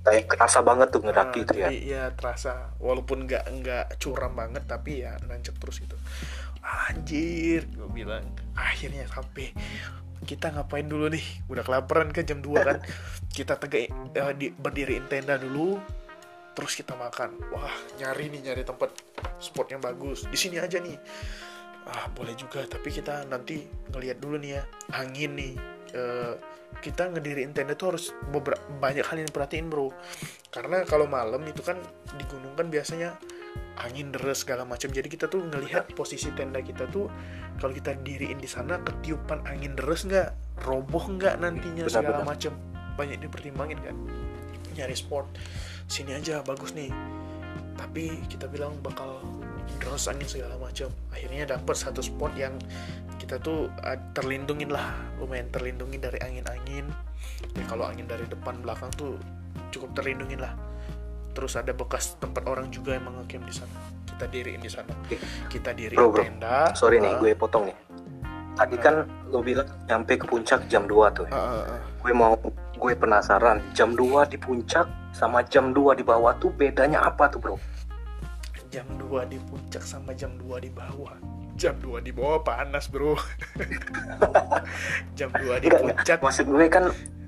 kayak kerasa banget tuh ngedaki Nah, itu ya. jadi ya terasa walaupun nggak nggak curam banget tapi ya nanjak terus gitu. Anjir gue bilang. Akhirnya sampai kita ngapain dulu nih? Udah kelaparan kan jam 2 kan. Kita tegak eh, di, berdiriin tenda dulu terus kita makan. Wah nyari nih nyari tempat spot yang bagus. Di sini aja nih. Ah boleh juga tapi kita nanti ngelihat dulu nih ya. Angin nih Eh, kita ngediriin tenda tuh harus beberapa banyak hal yang diperhatiin bro. Karena kalau malam itu kan di gunung kan biasanya angin deres segala macam. Jadi kita tuh ngelihat posisi tenda kita tuh kalau kita diriin di sana ketiupan angin deres nggak? Roboh nggak nantinya Benar, segala macam. Banyak dipertimbangin kan. Nyari spot sini aja bagus nih. Tapi kita bilang bakal deres angin segala macam. Akhirnya dapat satu spot yang kita tuh uh, terlindungin lah. Lumayan terlindungi dari angin-angin. Ya kalau angin dari depan belakang tuh cukup terlindungin lah. Terus ada bekas tempat orang juga yang mengecamp di sana. Kita diriin di sana. Kita diriin Bro, bro. tenda. Sorry nih Ah, gue potong nih. Tadi kan lo bilang nyampe ke puncak jam 2 tuh ya. ah, ah, ah. gue mau gue penasaran jam 2 di puncak sama jam 2 di bawah tuh bedanya apa tuh bro? Jam 2 di puncak sama jam 2 di bawah jam 2 di bawah panas bro jam 2 di Enggak, puncak maksud gue kan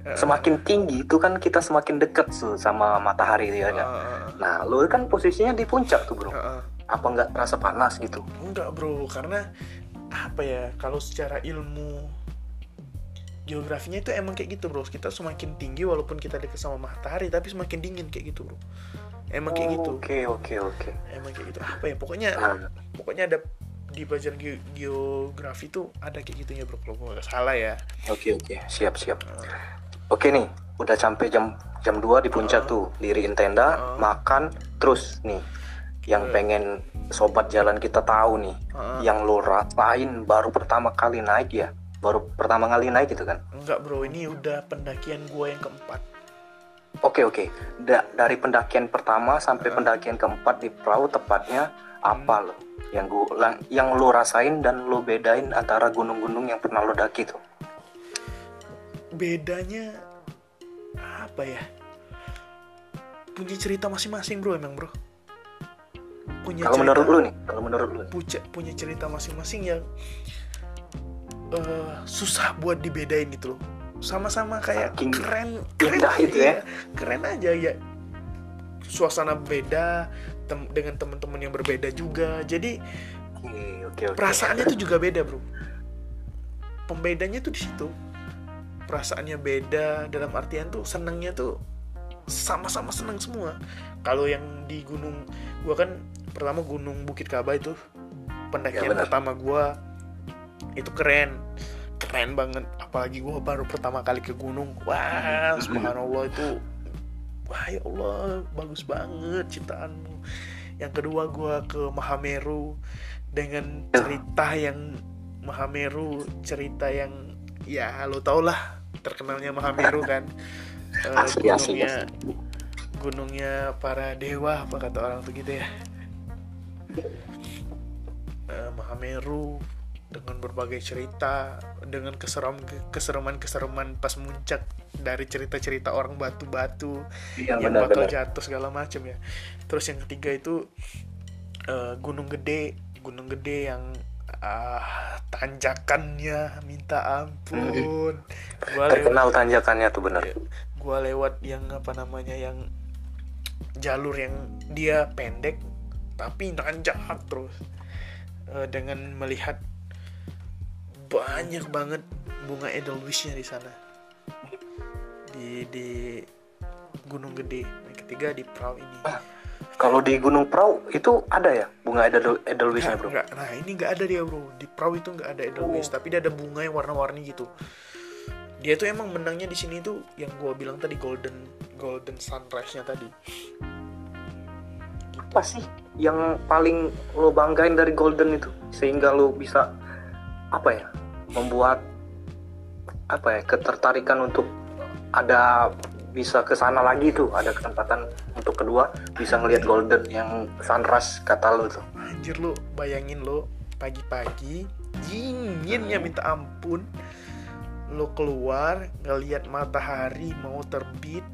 eh, semakin tinggi itu kan kita semakin dekat tuh sama matahari ya kan? ah, nah lo kan posisinya di puncak tuh bro ah. apa nggak terasa panas gitu Enggak bro, karena apa ya? Kalau secara ilmu geografinya itu emang kayak gitu bro. Kita semakin tinggi walaupun kita dekat sama matahari, tapi semakin dingin kayak gitu bro. Emang kayak gitu. oke oke oke Emang kayak gitu. Apa ya? Pokoknya, Nah, pokoknya ada di pelajaran ge- geografi tuh ada kayak gitunya bro. Kalau gue nggak salah ya. oke oke siap siap oke nih udah sampai jam jam 2 di puncak Ah. tuh diriin tenda Ah. makan terus nih yang Hmm. pengen sobat jalan kita tahu nih Ah. yang lo rasain baru pertama kali naik ya baru pertama kali naik gitu kan Enggak bro, ini udah pendakian gue yang keempat. Oke oke, Da- dari pendakian pertama sampai Ah. pendakian keempat di perahu tepatnya apa lo yang gua yang lo rasain dan lo bedain antara gunung-gunung yang pernah lo daki tuh? Bedanya apa ya? Punya cerita masing-masing bro emang bro. Punya Kalau menurut lo nih, kalau menurut lo, punya punya cerita masing-masing yang eh, susah buat dibedain gitu loh sama-sama kayak Saking keren keren indah itu ya. iya, keren aja ya suasana beda tem- dengan teman-teman yang berbeda juga. Jadi Oke oke oke. perasaannya tuh juga beda bro. Pembedanya tuh di situ. Perasaannya beda dalam artian tuh senangnya tuh sama-sama senang semua. Kalau yang di gunung gua kan pertama gunung Bukit Kaba itu pendakian Ya, pertama gua itu keren. Keren banget. Apalagi gua baru pertama kali ke gunung. Wah subhanallah itu wah ya Allah bagus banget ciptaanmu yang kedua gue ke Mahameru dengan cerita yang Mahameru cerita yang ya lo tau lah terkenalnya Mahameru kan. Uh, Asli, asli, gunungnya gunungnya para dewa apa kata orang tuh gitu ya. Eh, Mahameru dengan berbagai cerita dengan keseram kesereman kesereman pas muncak dari cerita-cerita orang batu-batu Iya, yang benar, bakal benar. jatuh segala macam ya. Terus yang ketiga itu eh, gunung gede. Gunung gede yang ah, tanjakannya minta ampun. Gua lewat Terkenal tanjakannya tuh bener. gua lewat yang apa namanya yang jalur yang dia pendek tapi nanjak terus. Eh, dengan melihat banyak banget bunga edelweissnya di sana. Di di Gunung Gede yang ketiga di Prau ini. Kalau di Gunung Prau itu ada ya bunga edel edelweissnya bro? Nggak, nah ini nggak ada dia bro. Di Prau itu nggak ada edelweiss tapi dia ada bunga yang warna-warni gitu. Dia tuh emang menangnya di sini tuh yang gua bilang tadi golden golden sunrise nya tadi. Apa sih yang paling lo banggain dari Golden itu? Sehingga lo bisa apa ya membuat apa ya ketertarikan untuk ada bisa ke sana lagi tuh ada kesempatan untuk kedua bisa ngelihat Golden yang sunrise kata lo tuh. Anjir lu, bayangin lu pagi-pagi dinginnya minta ampun. Lu keluar ngelihat matahari mau terbit,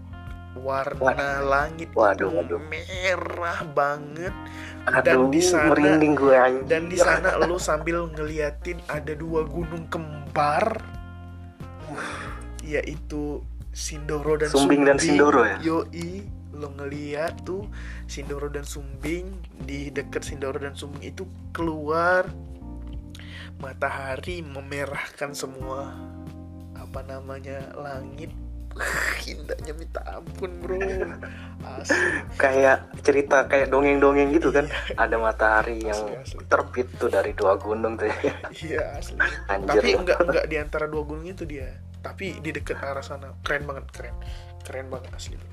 warna langit Waduh, itu waduh. merah banget. Aduh, dan di sana merinding gue anjir. dan di sana lu sambil ngeliatin ada dua gunung kembar. Yaitu Sindoro dan Sumbing dan Sindoro ya? Yoi, lo ngeliat tuh Sindoro dan Sumbing. Di dekat Sindoro dan Sumbing itu keluar. Matahari memerahkan semua apa namanya langit indahnya minta ampun bro. Asli. Kayak cerita kayak dongeng-dongeng gitu kan. Ada matahari yang Asli, asli. terbit tuh dari dua gunung tuh. Iya asli. Anjir. Tapi enggak enggak di antara dua gunung itu dia. Tapi di dekat arah sana. Keren banget keren. Keren banget asli bro.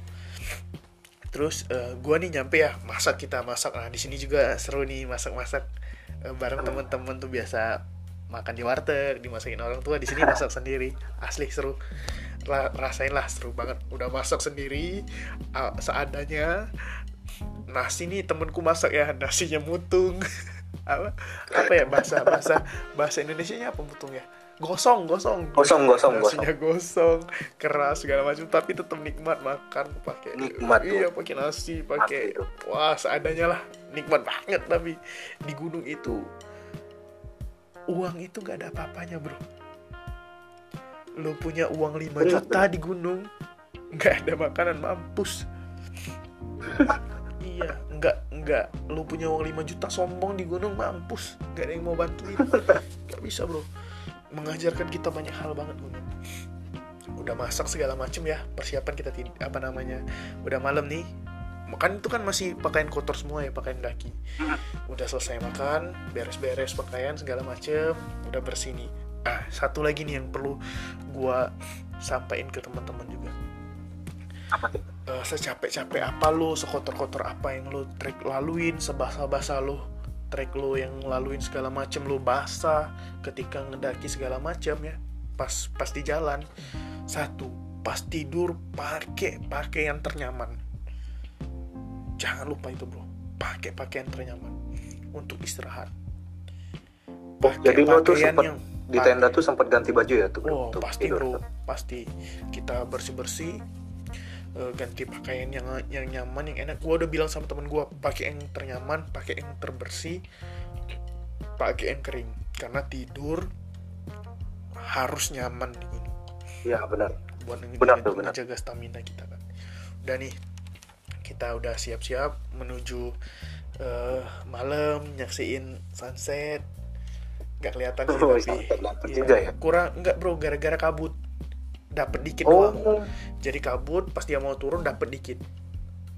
Terus eh, gua nih nyampe ya. Masak kita masak. Nah di sini juga seru nih masak masak bareng teman-teman tuh biasa makan di warteg dimasakin orang tua. Di sini masak sendiri. Asli seru rasain lah seru banget. Udah masak sendiri ah, seadanya. Nasi nih temenku masak ya. Nasinya mutung. Apa? Apa ya bahasa bahasa bahasa Indonesia nya apa mutung ya? Gosong gosong. Gosong, gosong, nasinya gosong keras segala macam. Tapi tetap nikmat makan pakai Nikmat iya pakai nasi pakai wah seadanya lah. Nikmat banget tapi di gunung itu uang itu gak ada apa-apanya bro lo punya uang 5 Bener, juta di gunung nggak ada makanan mampus. Iya nggak nggak. Lu punya uang 5 juta sombong di gunung mampus. Nggak ada yang mau bantuin. Nggak bisa bro. Mengajarkan kita banyak hal banget gunung udah masak segala macem ya persiapan kita apa namanya udah malam nih. Makan itu kan masih pakaian kotor semua ya pakaian daki udah selesai makan beres-beres pakaian segala macem udah bersih nih ah satu lagi nih yang perlu gua sampaikan ke teman-teman juga. Apa tuh? Eh, secapek-capek apa lo, sekotor-kotor apa yang lo trek laluin, sebasah-basah lo trek lo yang laluin segala macem lo basah ketika ngedaki segala macam ya. Pas pas di jalan. Satu pas tidur pakai pakaian ternyaman. Jangan lupa itu bro. Pakai pakaian ternyaman untuk istirahat. Oh, jadi lo tuh pakaian sempet yang- di tenda tuh sempat ganti baju ya tuh Oh untuk pasti tidur bro, pasti kita bersih bersih ganti pakaian yang yang nyaman yang enak. Gua udah bilang sama temen gua pakai yang ternyaman, pakai yang terbersih, pakai yang kering. Karena tidur harus nyaman di gunung. iya benar Buat Benar tuh, benar. ngejaga stamina kita kan. Udah nih, kita udah siap-siap menuju eh, malam nyaksiin sunset. Gak kelihatan sih Oh, tapi juga ya? kurang enggak bro gara-gara kabut. Dapet dikit oh. doang. Jadi kabut pas dia mau turun dapet dikit.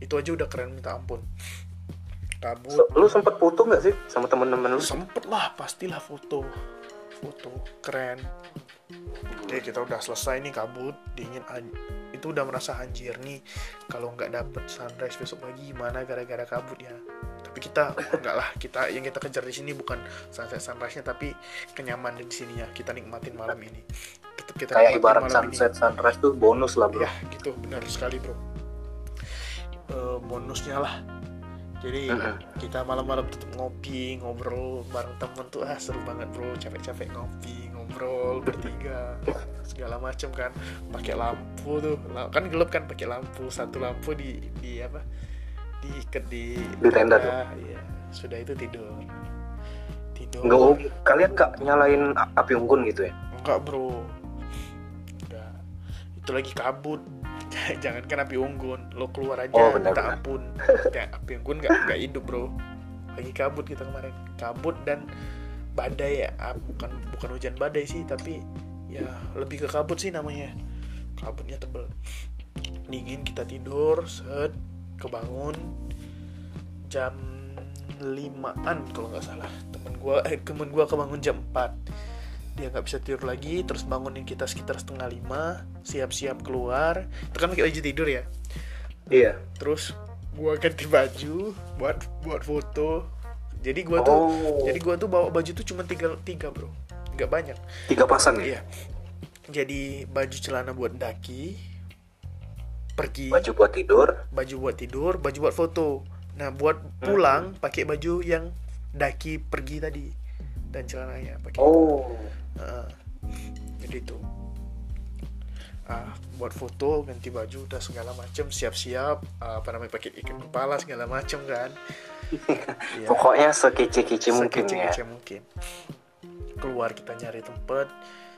Itu aja udah keren minta ampun. Kabut. So- lu sempet foto nggak sih sama temen-temen lu? Sempet lah pastilah foto. Foto keren. Oke kita udah selesai nih kabut. Dingin itu udah merasa anjir nih. Kalau nggak dapet sunrise besok pagi gimana gara-gara kabut ya tapi kita enggak lah kita yang kita kejar di sini bukan sunset sunrise nya tapi kenyamanan di sini ya kita nikmatin malam ini. Tetap kita kayak ibarat malam sunset sunrise tuh bonus lah ini. bro. Ya gitu. Benar sekali bro. Eh, bonusnya lah. Jadi Mhm. kita malam-malam tetap ngopi ngobrol bareng temen tuh ah seru banget bro. Capek-capek ngopi ngobrol bertiga segala macem kan. Pakai lampu tuh. Kan gelap kan pakai lampu. Satu lampu di di apa diikat di Di tenda tuh. iya. Sudah itu tidur. Tidur. Nggak kalian nggak nyalain api unggun gitu ya? Enggak bro. Enggak itu lagi kabut. Jangan kan api unggun. Lo keluar aja. Oh, benar, minta ampun. Kayak api unggun nggak nggak hidup bro. Lagi kabut kita kemarin. Kabut dan badai ya. Ah, bukan bukan hujan badai sih tapi ya lebih ke kabut sih namanya. Kabutnya tebel. Dingin kita tidur set kebangun jam limaan kalau nggak salah. Temen gua eh temen gua kebangun jam 4 dia nggak bisa tidur lagi terus bangunin kita sekitar setengah lima siap-siap keluar. Itu kan baju tidur ya? Iya. Terus gua ganti baju buat buat foto. Jadi gua tuh oh. jadi gua tuh bawa baju tuh cuma tiga tiga bro. Nggak banyak. Tiga pasang ya? Iya. Jadi baju celana buat daki pergi. Baju buat tidur. Baju buat tidur baju buat foto. Nah buat pulang pakai baju yang daki pergi tadi dan celananya pakai. Oh. Heeh. jadi itu. Ah buat foto ganti baju udah segala macam siap-siap ah, apa namanya pakai ikat kepala segala macam kan. Iya, pokoknya sekece-kece mungkin ya. Sekece-kece mungkin. Keluar kita nyari tempat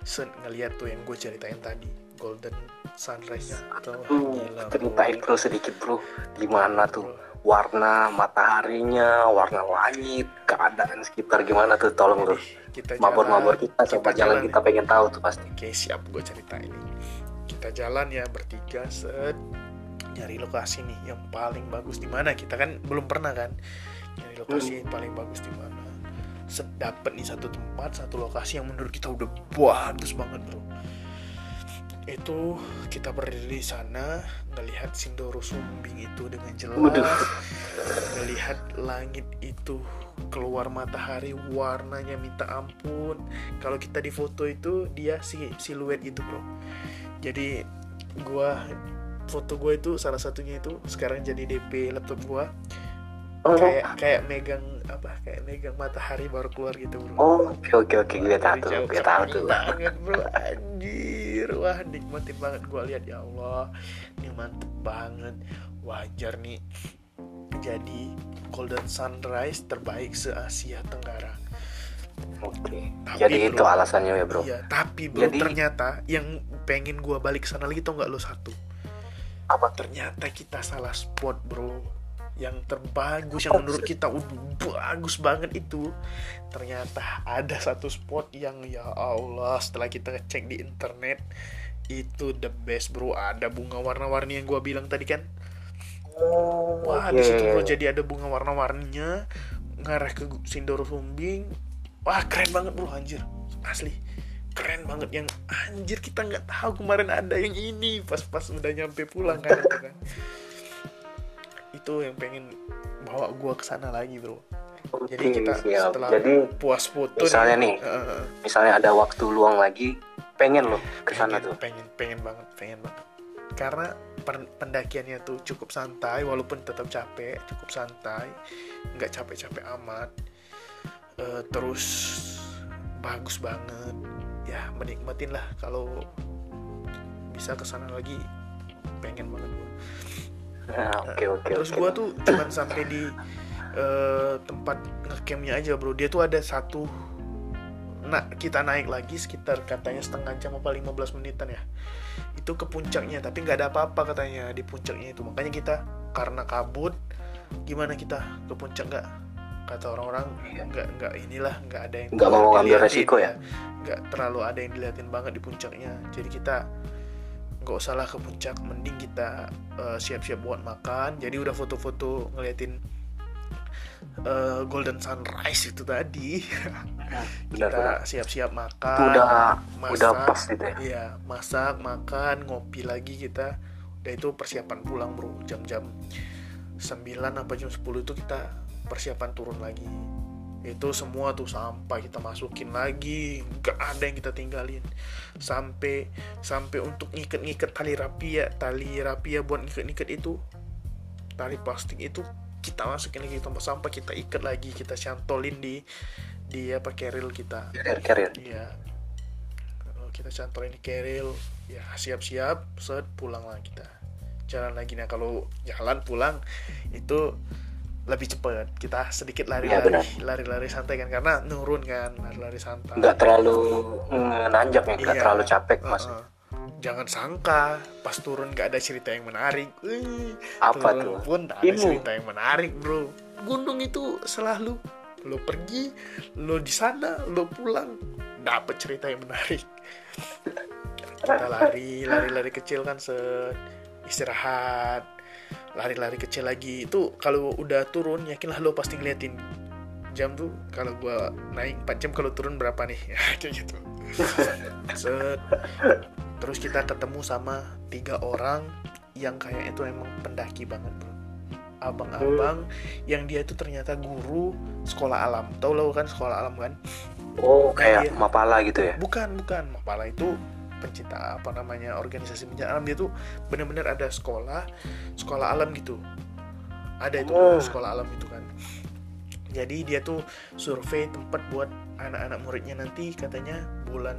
sen ngeliat tuh yang gue ceritain tadi golden sunrise atau Hmm, gila bro. ceritain bro sedikit bro. Gimana tuh? Warna mataharinya warna langit keadaan sekitar gimana tuh? Tolong lu. Kita mabur-mabur kita coba jalan jalan kita pengen tahu tuh pasti. Oke siap gue cerita ini Kita jalan ya bertiga set. Nyari lokasi nih yang paling bagus di mana. Kita kan belum pernah kan? Nyari lokasi yang paling bagus di mana. Set dapet nih satu tempat Satu lokasi yang menurut kita udah bagus banget bro Itu kita berdiri di sana Ngelihat Sindoro Sumbing itu dengan jelas. Waduh. Ngelihat langit itu keluar matahari warnanya minta ampun. Kalau kita di foto itu dia si siluet gitu bro. Jadi gua foto gue itu salah satunya itu sekarang jadi DP laptop gua oh. Kayak kayak megang apa kayak megang matahari baru keluar gitu bro. Oh oke oke oke. Gue tahu tuh gue tahu tuh. banget bro. Anjir. Wah nikmatin banget gua lihat ya Allah. Ini mantep banget. Wajar nih jadi golden sunrise terbaik se Asia Tenggara. Oke. Tapi, jadi bro, itu alasannya ya bro. Iya, tapi bro Jadi- ternyata yang pengen gua balik sana lagi tuh nggak lo satu. apa? Ternyata kita salah spot bro. Yang terbagus yang menurut kita udah bagus banget itu. Ternyata ada satu spot yang ya Allah setelah kita cek di internet itu the best bro. Ada bunga warna-warni yang gua bilang tadi kan. oh Wah, oke. di situ bro jadi ada bunga warna-warninya ngarah ke Sindoro Sumbing. Wah, keren banget bro anjir. Asli. Keren banget yang anjir kita nggak tahu kemarin ada yang ini pas-pas udah nyampe pulang kan kan. Itu yang pengen bawa gua ke sana lagi, Bro. Oke, Jadi kita siap. setelah jadi puas foto misalnya nih, Heeh. misalnya ada waktu luang lagi pengen loh ke sana tuh pengen pengen banget pengen banget karena pendakiannya tuh cukup santai walaupun tetap capek cukup santai nggak capek-capek amat Eh, terus bagus banget ya menikmatin lah kalau bisa ke sana lagi pengen banget gua. Nah, oke oke terus oke. gua tuh cuman sampai di eh, tempat ngecampnya aja bro. Dia tuh ada satu nah kita naik lagi sekitar katanya setengah jam apa 15 menitan ya. Itu ke puncaknya tapi nggak ada apa-apa katanya di puncaknya itu. Makanya kita karena kabut gimana kita? Ke puncak nggak? Kata orang-orang Iya. nggak nggak inilah nggak ada yang Nggak mau ngambil diliatin, resiko ya? nggak terlalu ada yang diliatin banget di puncaknya. Jadi kita nggak usah lah ke puncak mending kita eh, siap-siap buat makan. Jadi udah foto-foto ngeliatin eh, golden sunrise itu tadi. Benar benar kita siap-siap itu makan udah masak, udah pas gitu ya? Iya masak makan ngopi lagi kita. Udah itu persiapan pulang bro. Jam-jam 9 apa jam 10 itu kita persiapan turun lagi itu semua tuh sampah kita masukin lagi. Nggak ada yang kita tinggalin. Sampai sampai untuk ngikat-ngikat tali rapia tali rapia buat ngikat-ngikat itu tali plastik itu kita masukin lagi. Tempat sampah kita ikat lagi kita cantolin di di apa keril kita. Keril. iya. Kalau kita cantolin di keril ya siap-siap set pulang lah kita. Jalan lagi. Nah kalau jalan pulang itu lebih cepat kita sedikit lari-lari lari-lari santai kan karena nurun kan lari-lari santai Nggak terlalu nanjak ya, nggak Iya. terlalu capek mas. Heeh. jangan sangka pas turun gak ada cerita yang menarik Wih, Apa turun tuh? pun ada Ini. cerita yang menarik bro gunung itu selalu lo pergi lo di sana lo pulang dapet cerita yang menarik kita lari lari-lari kecil kan set istirahat lari-lari kecil lagi. Itu kalau udah turun yakinlah lo pasti ngeliatin jam tuh kalau gua naik 4 jam kalau turun berapa nih? Kayak gitu. Set. Terus kita ketemu sama tiga orang yang kayak itu emang pendaki banget bro. Abang-abang yang dia itu ternyata guru sekolah alam. Tau lo kan sekolah alam kan? Oh kayak Iya. mapala gitu ya? bukan bukan. Mapala itu pencinta apa namanya organisasi pencinta alam dia tuh bener-bener ada sekolah sekolah alam gitu ada itu Oh. sekolah alam itu kan jadi dia tuh survei tempat buat anak-anak muridnya nanti katanya bulan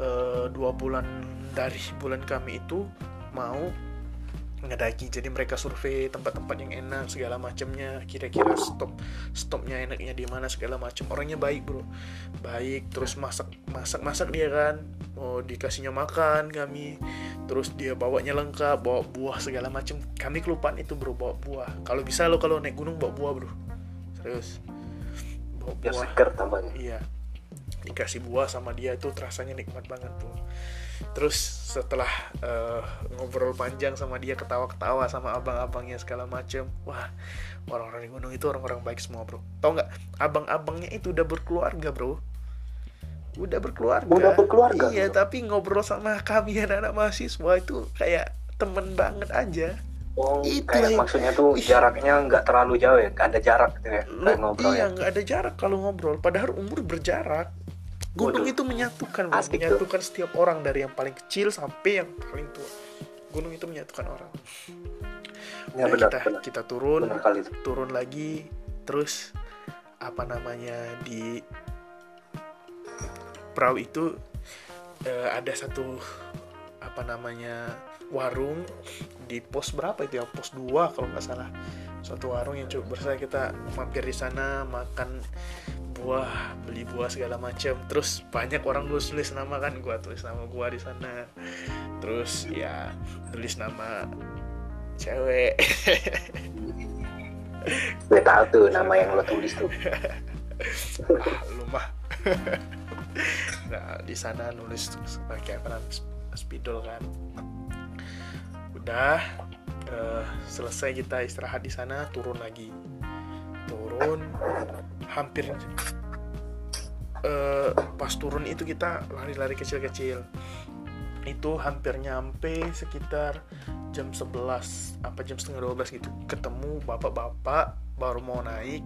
eh, dua bulan dari bulan kami itu mau ngedaki. Jadi mereka survei tempat-tempat yang enak segala macamnya. Kira-kira stop stopnya enaknya di mana segala macam. Orangnya baik bro. Baik terus masak masak masak dia kan. Mau dikasihnya makan kami. Terus dia bawanya lengkap bawa buah segala macam. Kami kelupaan itu bro bawa buah. Kalau bisa lo kalau naik gunung bawa buah bro. Serius. Bawa buah. seger tambahnya. iya. Dikasih buah sama dia itu rasanya nikmat banget tuh terus setelah eh, ngobrol panjang sama dia ketawa-ketawa sama abang-abangnya segala macem wah orang-orang di gunung itu orang-orang baik semua bro tau nggak abang-abangnya itu udah berkeluarga bro udah berkeluarga Udah berkeluarga, iya bro. tapi ngobrol sama kami anak-anak mahasiswa itu kayak temen banget aja Oh Itu kayak yang- maksudnya tuh jaraknya nggak terlalu jauh ya? Nggak ada jarak gitu ya? Kayak ngobrol iya ya? nggak ada jarak kalau ngobrol padahal umur berjarak gunung Waduh. itu menyatukan bro. Asik tuh. menyatukan setiap orang dari yang paling kecil sampai yang paling tua gunung itu menyatukan orang Ya benar kita benar. kita turun Benar kali itu. turun lagi terus apa namanya di perahu itu eh, ada satu apa namanya warung di pos berapa itu ya pos 2 kalau nggak salah suatu warung yang cukup besar kita mampir di sana makan buah beli buah segala macam. Terus banyak orang nulis tulis nama kan gua tulis nama gua di sana. Terus ya tulis nama cewek. Gue tahu tuh nama yang lo tulis tuh. ah, lu mah. Nah di sana nulis pakai apa spidol kan. Udah eh, selesai kita istirahat di sana turun lagi. Turun hampir eh, pas turun itu kita lari-lari kecil-kecil. Itu hampir nyampe sekitar jam 11 apa jam setengah 12 gitu. Ketemu bapak-bapak baru mau naik.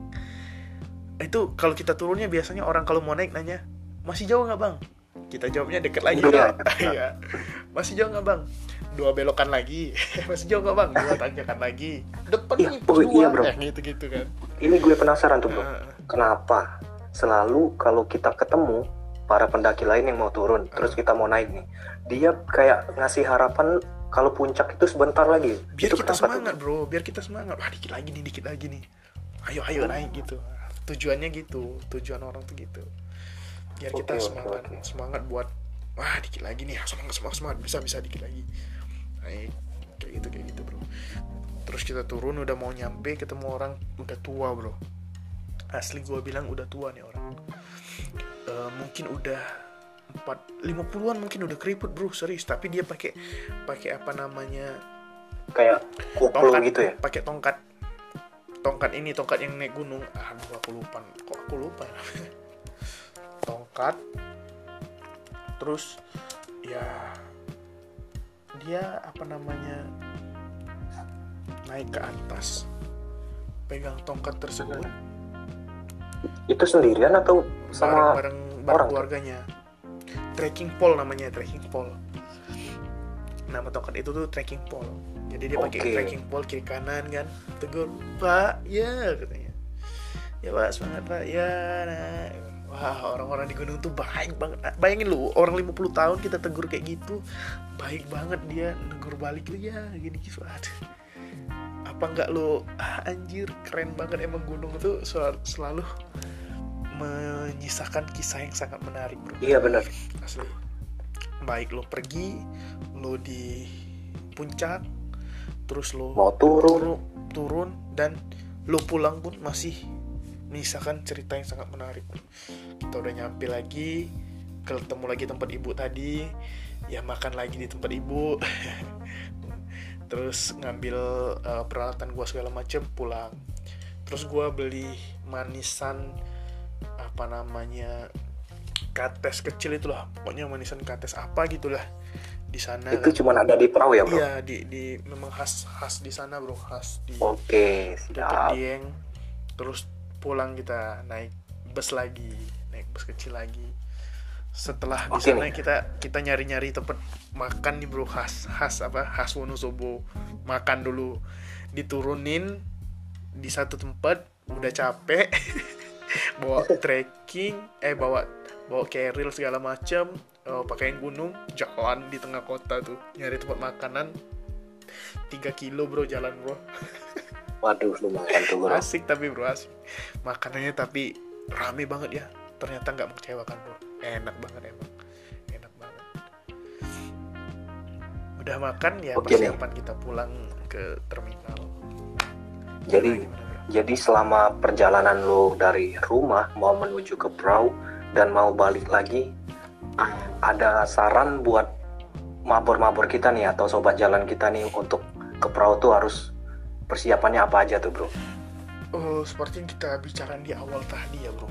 Itu kalau kita turunnya biasanya orang kalau mau naik nanya masih jauh nggak bang? Kita jawabnya deket lagi. Iya. masih jauh nggak bang dua belokan lagi. Masih jauh nggak bang? Dua tanjakan lagi. Depan Iya, nih pos oh, iya, bro. Eh, gitu gitu kan. Ini gue penasaran tuh bro. Heeh. Kenapa selalu kalau kita ketemu para pendaki lain yang mau turun, terus kita mau naik nih, dia kayak ngasih harapan kalau puncak itu sebentar lagi. biar Itu kita kenapa tuh? semangat bro? biar kita semangat. Wah dikit lagi nih dikit lagi nih. Ayo ayo naik gitu. Tujuannya gitu. Tujuan orang tuh gitu. Biar kita Oke, oke, semangat oke. semangat buat wah dikit lagi nih. Semangat semangat semangat. Bisa bisa dikit lagi naik kayak gitu kayak gitu bro. Terus kita turun udah mau nyampe ketemu orang udah tua bro. Asli gua bilang udah tua nih orang. Eh, mungkin udah empat lima puluhan mungkin udah keriput bro serius. Tapi dia pakai pakai apa namanya? Kayak tongkat gitu ya? pakai tongkat. Tongkat ini tongkat yang naik gunung. Aduh aku lupa. Kok aku lupa ya? tongkat. Terus ya dia apa namanya naik ke atas pegang tongkat tersebut. Itu sendirian atau sama bareng bareng bareng keluarganya. Trekking pole namanya trekking pole. Nama tongkat itu tuh trekking pole. Jadi dia pakai Oke. trekking pole kiri kanan kan. Tegur pak ya katanya. Ya pak semangat pak. Ya nah. Wah orang-orang di gunung tuh baik banget. Nah, bayangin lu orang 50 tahun kita tegur kayak gitu baik banget dia negur balik lu ya gini gitu. Aduh. Apa nggak lu ah, anjir keren banget emang gunung itu sel- selalu menyisakan kisah yang sangat menarik bro. Iya benar. asli. Baik lo pergi lo di puncak terus lo Mau turun. turun turun dan lo pulang pun masih menyisakan cerita yang sangat menarik. Kita udah nyampe lagi ketemu lagi tempat ibu tadi ya makan lagi di tempat ibu. Terus ngambil uh, peralatan gua segala macem pulang. Terus gua beli manisan apa namanya kates kecil itulah pokoknya manisan kates apa gitulah di sana Itu kan. cuma ada di perahu ya bro? iya di di memang khas khas di sana bro. Khas di Oke dekat siap. Dieng. Terus pulang kita naik bus lagi naik bus kecil lagi. Setelah di Oke sana kita kita nyari nyari tempat makan nih bro. Khas khas apa? Khas Wonosobo. Makan dulu. Diturunin di satu tempat udah capek. Bawa trekking eh bawa bawa carrier segala macam eh, pakaian gunung jalan di tengah kota tuh. Nyari tempat makanan. 3 kilo bro jalan bro Waduh lumayan tuh bro. asik tapi bro asik makanannya tapi rame banget ya ternyata nggak mengecewakan bro enak banget emang enak banget udah makan ya Oke nih. persiapan kita pulang ke terminal Jadi Gimana, bro? jadi selama perjalanan lo dari rumah mau menuju ke perahu dan mau balik lagi, ada saran buat mabur-mabur kita nih atau sobat jalan kita nih untuk ke perahu tuh harus persiapannya apa aja tuh bro? Oh, seperti yang kita bicarakan di awal tadi ya bro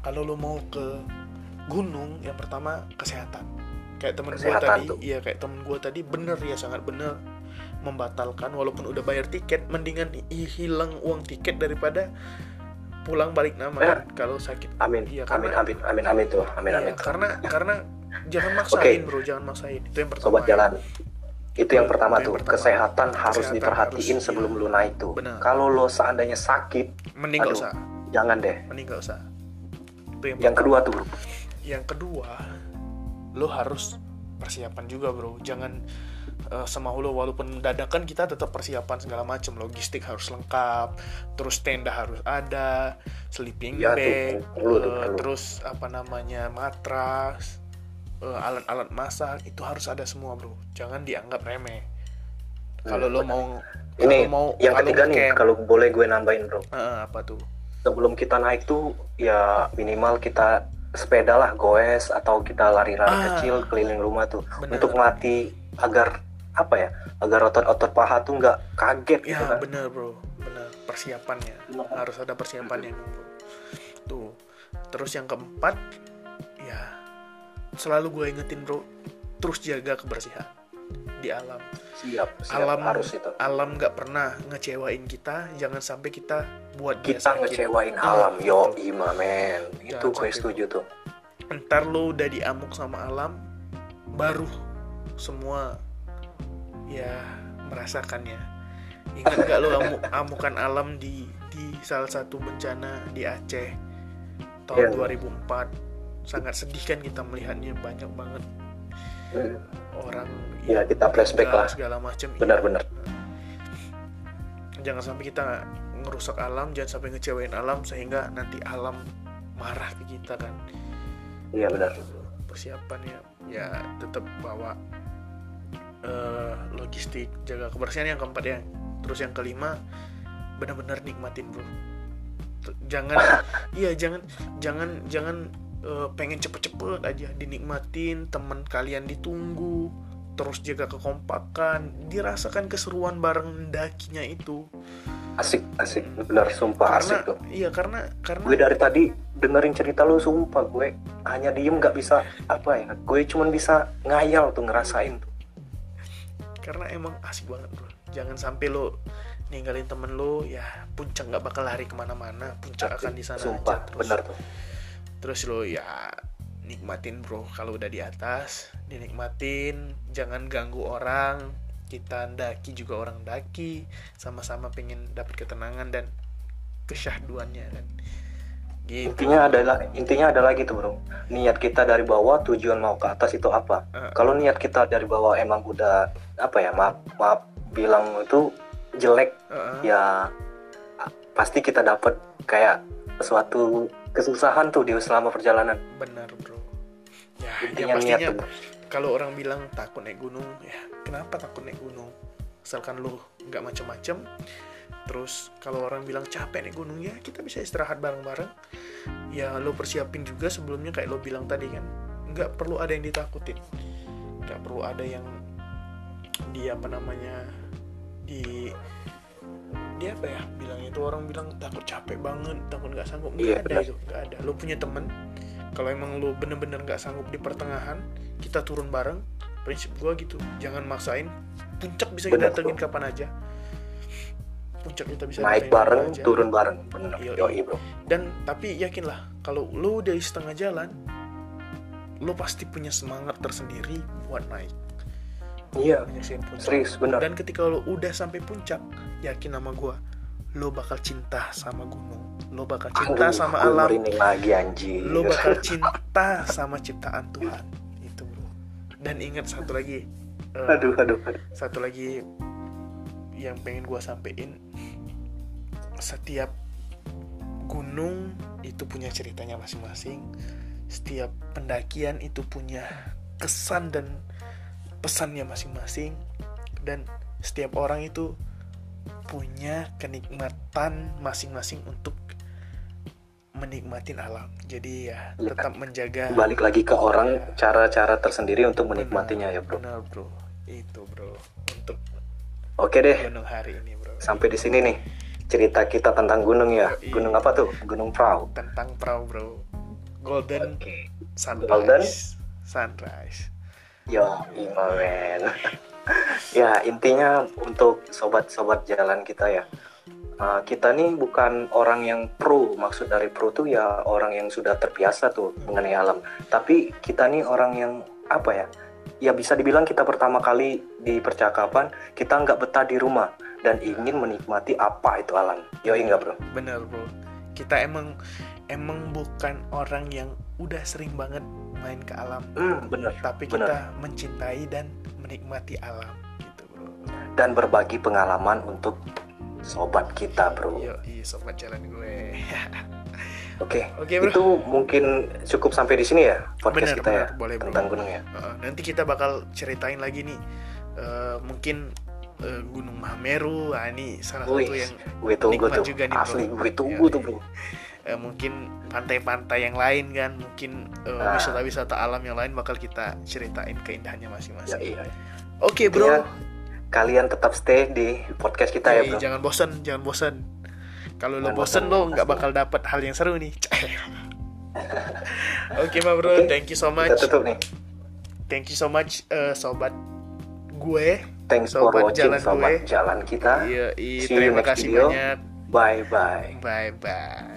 kalau lo mau ke gunung yang pertama kesehatan kayak temen gue tadi tuh. iya kayak temen gue tadi bener ya sangat bener membatalkan walaupun udah bayar tiket mendingan hi- hilang uang tiket daripada pulang balik nama Eh. kan kalau sakit Amin, Iya, amin, karena- amin, amin, amin tuh, amin, Iya, amin. karena karena jangan maksain bro jangan maksain itu yang pertama Sobat ya. Itu yang pertama Itu yang tuh pertama. kesehatan harus Kesehatan diperhatiin harus, sebelum iya. lu naik tuh. Benar. Kalau lo seandainya sakit, mending Aduh. usah jangan deh. mending gak usah itu yang Yang kedua tuh bro, yang kedua lo harus persiapan juga bro jangan eh, semau lo walaupun dadakan kita tetap persiapan segala macam logistik harus lengkap terus tenda harus ada sleeping Ya, tuh, bag perlu tuh, eh, perlu. terus apa namanya matras eh, alat-alat masak itu harus ada semua bro. Jangan dianggap remeh. Kalau lo mau Hmm, ini mau yang ketiga nih, camp, kalau boleh gue nambahin bro. eh, apa tuh? Sebelum kita naik tuh ya minimal kita sepeda lah goes atau kita lari-lari Ah. kecil keliling rumah tuh. Bener. untuk melatih agar apa ya agar otot-otot paha tuh nggak kaget Ya gitu kan. bener bro, bener persiapannya. Harus ada persiapannya bro. Tuh, terus yang keempat selalu gue ingetin bro, terus jaga kebersihan di alam. siap siap. Alam harus itu. alam nggak pernah ngecewain kita, jangan sampai kita buat dia kita sakit. ngecewain Ah, alam. yo ima men itu gue setuju tuh. Ntar lo udah diamuk sama alam, baru semua ya merasakannya. Ingat gak lo amuk, amukan alam di di salah satu bencana di Aceh tahun Iya. 2004 sangat sedih kan kita melihatnya banyak banget Hmm, orang ya kita flashback lah. segala macam. Benar-benar. Jangan sampai kita ngerusak alam jangan sampai ngecewain alam sehingga nanti alam marah ke kita kan. Iya benar. Persiapannya ya tetap bawa eh, logistik jaga kebersihan yang keempat ya. Terus yang kelima benar-benar nikmatin bro. Jangan iya jangan jangan jangan eh, pengen cepet-cepet aja dinikmatin teman kalian ditunggu terus jaga kekompakan dirasakan keseruan bareng dakinya itu. Asik asik. Benar sumpah karena asik tuh. iya karena karena gue dari tadi dengerin cerita lu sumpah gue hanya diem nggak bisa apa ya gue cuman bisa ngayal tuh ngerasain tuh. Karena emang asik banget bro. Jangan sampai lo ninggalin temen lu ya puncak nggak bakal lari ke mana-mana puncak akan di sana Sumpah, aja terus. bener tuh. Terus lo ya nikmatin bro kalau udah di atas dinikmatin jangan ganggu orang kita daki juga orang daki sama-sama pengen dapat ketenangan dan kesyahduannya kan gitu Intinya adalah intinya ada lagi tuh, Bro. Niat kita dari bawah, tujuan mau ke atas itu apa? Eh. Kalau niat kita dari bawah emang udah apa ya? Maaf, maaf bilang itu jelek Heeh. ya pasti kita dapat kayak suatu kesusahan tuh di selama perjalanan. benar bro. Ya Intinya niat pastinya kalau orang bilang takut naik gunung ya kenapa takut naik gunung? Asalkan lu nggak macem-macem. Terus kalau orang bilang capek naik gunung ya kita bisa istirahat bareng-bareng. Ya lo persiapin juga sebelumnya kayak lo bilang tadi kan. Nggak perlu ada yang ditakutin. Nggak perlu ada yang di apa namanya di dia apa ya bilangnya itu orang bilang takut capek banget takut nggak sanggup nggak Iya, ada itu nggak ada lo punya temen kalau emang lo bener-bener nggak sanggup di pertengahan kita turun bareng prinsip gua gitu jangan maksain puncak bisa kita datengin kapan aja puncak kita bisa Naik bareng, aja. turun bareng. Bener. Yoi. Yoi, Bro. dan tapi yakinlah kalau lo udah di setengah jalan lo pasti punya semangat tersendiri buat naik Iya, menyaksikan puncak serius bener. dan ketika lo udah sampai puncak yakin sama gua lo bakal cinta sama gunung. Lo bakal cinta Aduh, sama gue alam. lagi anjir. lo bakal cinta sama ciptaan Tuhan. Itu bro. Dan ingat satu lagi eh, aduh, aduh, aduh. satu lagi yang pengen gua sampein. Setiap gunung itu punya ceritanya masing-masing. Setiap pendakian itu punya kesan dan pesannya masing-masing dan setiap orang itu punya kenikmatan masing-masing untuk menikmatin alam jadi ya Iya. tetap menjaga Balik lagi ke orang cara-cara tersendiri untuk menikmatinya ya, Bro. benar bro itu bro untuk Oke deh, gunung hari ini bro sampai di sini nih cerita kita tentang gunung ya. Yoi. Gunung apa tuh? Gunung Prau. tentang perahu bro golden Oke. sunrise Golden? sunrise Yo, men. ya intinya untuk sobat-sobat jalan kita ya. uh, kita nih bukan orang yang pro. Maksud dari pro tuh ya orang yang sudah terbiasa tuh mengenai alam. Tapi kita nih orang yang apa ya? Ya bisa dibilang kita pertama kali di percakapan kita nggak betah di rumah dan ingin menikmati apa itu alam. Yo enggak bro? bener bro kita emang emang bukan orang yang udah sering banget main ke alam Hmm bener. tapi bener. kita mencintai dan menikmati alam gitu bro Dan berbagi pengalaman untuk sobat kita bro. yo iya sobat jalan gue Oke. Oke, bro. Itu mungkin cukup sampai di sini ya podcast Bener, kita ya bener. Boleh, bro. tentang gunung ya. Uh, nanti kita bakal ceritain lagi nih uh, mungkin uh, Gunung Mahameru ah ini salah Wih, satu yang gue tunggu nikmat tuh. juga nih, bro. Asli gue tunggu Iya, tuh iya. bro. uh, mungkin pantai-pantai yang lain kan mungkin uh, Ah. wisata-wisata alam yang lain bakal kita ceritain keindahannya Ya, masing-masing iya. oke bro Intinya, kalian tetap stay di podcast kita ya Yoi, bro. jangan bosan jangan bosan kalau lo bosan lo nggak bakal dapet hal yang seru nih oke ma bro Oke, thank you so Kita much tutup nih. thank you so much uh, sobat gue Thanks for Sobat watching jalan sobat gue. jalan kita. Iya, iya, terima kasih video. banyak. Bye bye. Bye bye.